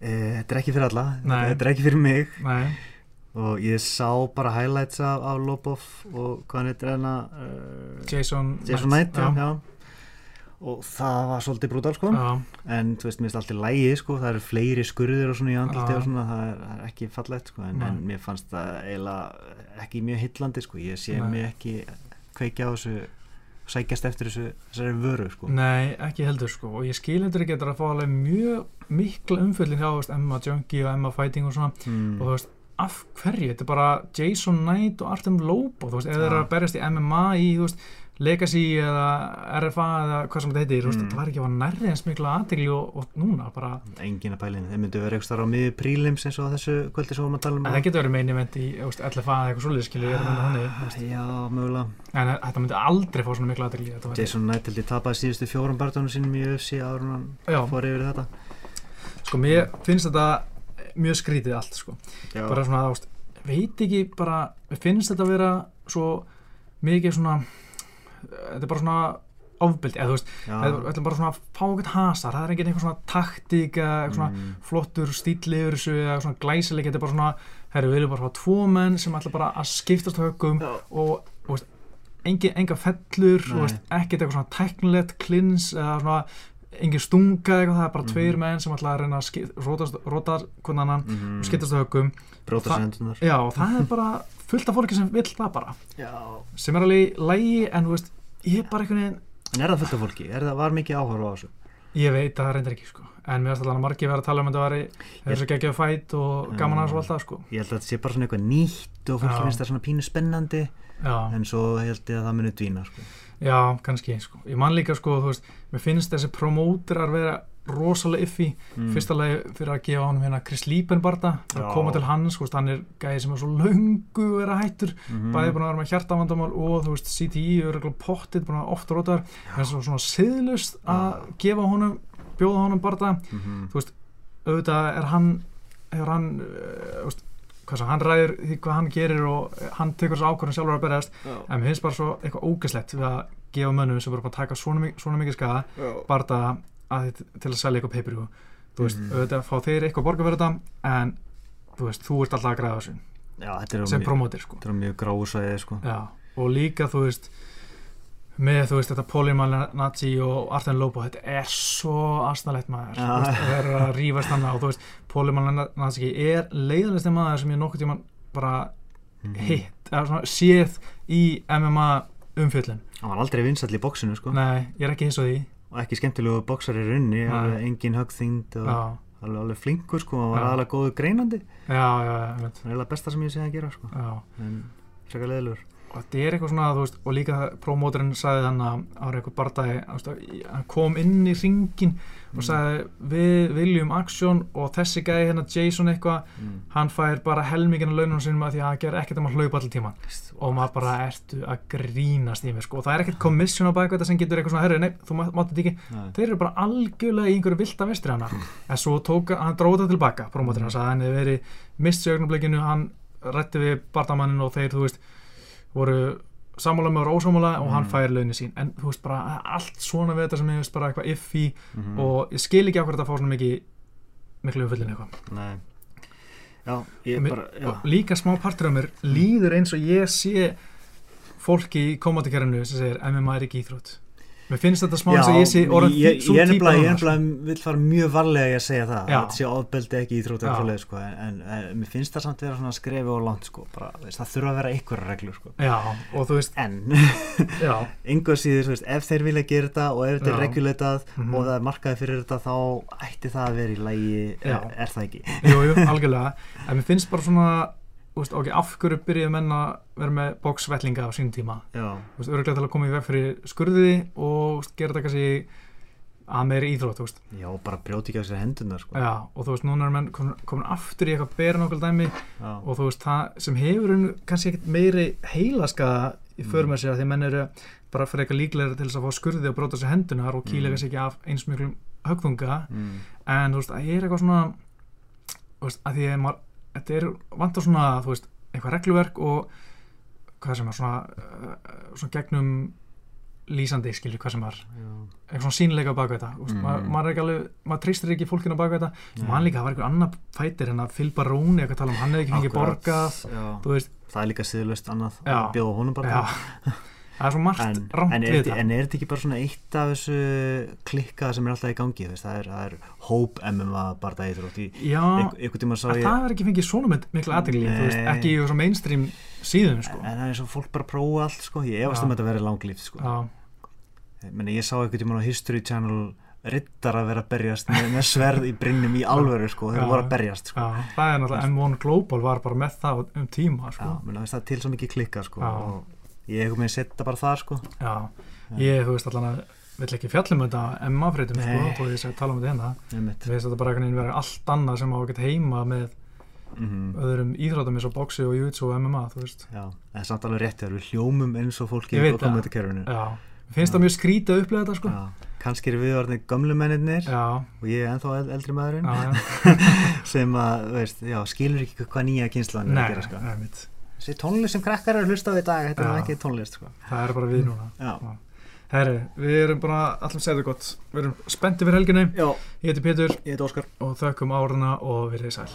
e, þetta er ekki fyrir alla. Nei. þetta er ekki fyrir mig. Nei, og ég sá bara highlights af, af Lobov og hvað hann heitir hérna uh, Jason Jason Knight, já, já. og það var svolítið brútal sko. En þú veist, mér finnst allt í lægi sko. Það eru fleiri skurðir og svona í andliti Já. og svona. Það er, það er ekki fallegt sko. En, en mér fannst það eiginlega ekki mjög hillandi sko. Ég sé mig ekki kveikja á þessu sækjast eftir þessu þessari vöru sko Nei, ekki heldur sko og ég skil heldur ekki að það er að fá alveg mjög mikla umfyllin hjá veist, Emma Junkie og Emma Fighting og svona mm. og þú veist, af hverju, þetta er bara Jason Knight og Artem Lobo þú veist, ef þeir eru Já. að berjast í MMA í þú veist, Legacy eða RFA eða hvað sem þetta heitir, Mm. þetta var ekki að nærri eins mikla aðtegli og, og núna bara engin að pælinu, þeir myndu vera eitthvað á miður prílims eins og þessu kvöldi sem við vorum að tala um. En það getur verið meini event í LFA eða eitthvað svolítið þú veist. já, mögulega. En þetta myndi aldrei fá svona mikla væri- Jason Knight held ég tapaði síðustu fjórum barndónum sínum í UFC áður en hann fór yfir þetta. Sko, mér finnst þetta mjög skrítið allt, sko. Bara svona, þú þetta svona er bara svona ofbeldi, eða þú veist, þetta er bara svona að fá eitthvað hasar, það er enginn eitthvað svona taktík eða eitthvað svona mm, flottur stíl yfir þessu eða svona glæsileg, þetta er bara svona herru, við viljum bara fá tvo menn sem ætla bara að skiptast högum Já. og, og veist, engi, enga fellur veist, ekkert eitthvað svona tæknilegt klins eða svona engin stunga eitthvað, það er bara Mhm. tveir menn sem ætla að reyna að rótast- róta hvernig annan mm, og skiptast högum bróta Það- sendunar Já, og það er bara fullt af fólki sem vill það bara. Já, sem er alveg lægi en þú veist, ég er bara einhvern veginn en er það fullt af fólki, er það var mikið áhorfa á þessu? Ég veit að það reyndir ekki sko. En mér finnst alltaf að margir vera að tala um að þetta væri þessu geggjöf fætt og gaman hans og alltaf sko. Ég held að þetta sé bara svona eitthvað nýtt og fólki finnst það svona pínu spennandi. Já, en svo held ég að það muni dvína sko. já kannski sko. Ég man líka sko, þú veist, mér finnst þessi promóterar vera rosalega iffi mm. fyrsta lagi fyrir að gefa honum hérna Chris Liebenbarda Já. að koma til hans, þú veist, hann er gæði sem er svo löngu vera hættur. Mm bæði búin að vera með hjartavandamál og þú veist CTI er eitthvað pottið búin að oft rótar en svo svona siðlust að gefa honum bjóða honum barða -hmm. auðvitað er hann er hann uh, veist, hvað sem, hann ræður því hvað hann gerir og hann tekur þessu ákvörðin sjálfur að berjast en mér finnst bara svo eitthvað ógeslegt við að gefa mönnum sem bara að taka svona, svona mikið skada barða að, til að selja eitthvað pay-per-view þú veist, Mhm. auðvitað fá þeir eitthvað borga fyrir þetta en þú veist, þú ert alltaf að græða þessu já, sem promótir sko þetta er mjög gráusæði sko. Og líka þú veist með þú veist þetta Pólimann Nazi og Arten Lobo þetta er svo astanlegt maður þú veist, það er að rífast hann og þú veist Pólimann Nazi er leiðalegsti maður sem ég nokkuð tíman bara Mhm. hitt, séð í MMA umfjöllin hann var aldrei vinsall í bóksinu sko. nei, ég er ekki hins á því og ekki skemmtilegu bóksar í runni engin högþyngd og alveg, alveg flinkur sko, hann var aðalega góður greinandi. Það er eiginlega besta sem ég sé að gera sko. en frekar leðilur og þetta er eitthvað svona, þú veist, og líka promóterinn sagði þann að ára eitthvað að hann kom inn í ringin og sagði, við viljum aksjón og þessi gæði hérna Jason eitthvað mm. hann fær bara helmingina launum sinum að því að hann ger ekkert um að hlaupa allir tíman og maður bara ertu að grínast í mig sko. og það er ekkert komissjón á baka þetta sem getur eitthvað svona, herru, nei, þú má- mátt þetta ekki Nei. þeir eru bara algjörlega í einhverju vilda vestri hana en svo tók, hann dróði það tilbaka promóterinn, hann sagði að hann hefði verið mist sjögnublikinu, hann rætti við bardamannin og þeir, þú veist, voru sammála með og ósámála og hann Mm. fær launin sín, en þú veist bara allt svona við þetta sem ég veist bara eitthvað iffi Mhm. og ég skil ekki ákveð þetta að fá svona mikið miklu umfyllin eitthvað. Já, bara og líka smá partur af mér líður eins og ég sé fólki í komandi sem segir MMA er ekki íþrótt mér finnst þetta smá eins og ég sé orðin ég, sú ég er típa nefnilega, ég sko. vil fara mjög varlega í að segja það að þetta sé ofbeldi ekki íþrótt Já. eða svoleið sko, en, en, en mér finnst það samt vera svona skrefi og langt sko, bara, veist, það þurfa að vera einhverja reglur sko. já, og þú veist, en (laughs) einhver síður, þú veist, ef þeir vilja gera þetta og ef þetta er regulatað Mhm. og það er markaði fyrir þetta þá ætti það að vera í lægi er, er það ekki jú, jú, algjörlega en mér finnst bara svona veist, ok, af hverju byrjuðu menn að vera með bóksvellinga á sínum tíma já, Þú veist, öruglega til að koma í veg fyrir skurðiði og gera þetta kannski að meiri íþrótt, veist já, bara brjóti ekki á sér hendunar sko. já, og þú veist, núna er menn komin, komin aftur í eitthvað bera nokkuð dæmi já. og þú veist, það sem hefur kannski ekkert meiri heilaskaða í för með sér að því menn eru bara fyrir eitthvað líklegri til þess að fá skurði og bróta sér hendunar og kýla Mm. kannski ekki af eins miklum högþunga Mm. en þú veist, að ég er eitthvað svona þú veist, að því að maður þetta er vantar svona, þú veist, eitthvað regluverk og hvað sem er svona uh, svona gegnum lýsandi, skilju, hvað sem er. Já. eitthvað svona sínleika baka þetta Mm. maður, maður er ekki alveg, maður treystir ekki fólkinu baka þetta. Nei. mann líka, það var einhver annar fætir en að Phil Baroni eitthvað tala um, hann hefði ekki fengið borgað það er líka siðlust annað bjóða honum bara það er svo margt en, rámt en, við þetta en er þetta ekki bara svona eitt af þessu klikka sem er alltaf í gangi veist? það er, er hóp MMA bara það eitthvað já, ég það er ekki fengið svona veist, Nei. ekki í svona mainstream síðum, sko en það er og fólk bara prófa allt sko. ég efast Já. um að þetta verið langlíft sko. já, Meni, ég sá einhvern tíma á History Channel riddar að vera að berjast með, með sverð í brinnum í alvöru sko. þeir Já. voru að berjast sko. já, það er náttúrulega M1 Global var bara með það um tíma, Já, sko meni, það er til svo mikið klikka sko. Já. og ég hef með setja bara það sko. já, ég, þú veist, allan að vill ekki fjallum þetta MMA-frétum, sko, Nei. þó ég að tala um þetta hérna Einmitt. Mér finnst þetta bara einhvern veginn vera allt annað sem á að geta heima með Mhm. öðrum íþrótum eins og boxi og jútsu og MMA, þú veist. Já, það er samt alveg rétt þegar við hljómum eins og fólki á það. kommentarkerfinu Já, finnst það mjög skrítið að upplega þetta, sko. Já, kannski eru við mennirnir Já, og ég er ennþá eld- eldri maðurinn (laughs) sem að, veist, skilur ekki hvað nýja kynslan er að gera sko. Þessi tónlist sem krakkar eru að hlusta á í dag, þetta er ekki tónlist sko. Það er bara við núna. Herri, við erum bara allir segðu gott. Við erum spenntið fyrir helginni. já, Ég heiti Pétur ég heit Óskar og þökkum áruna og verið sæl.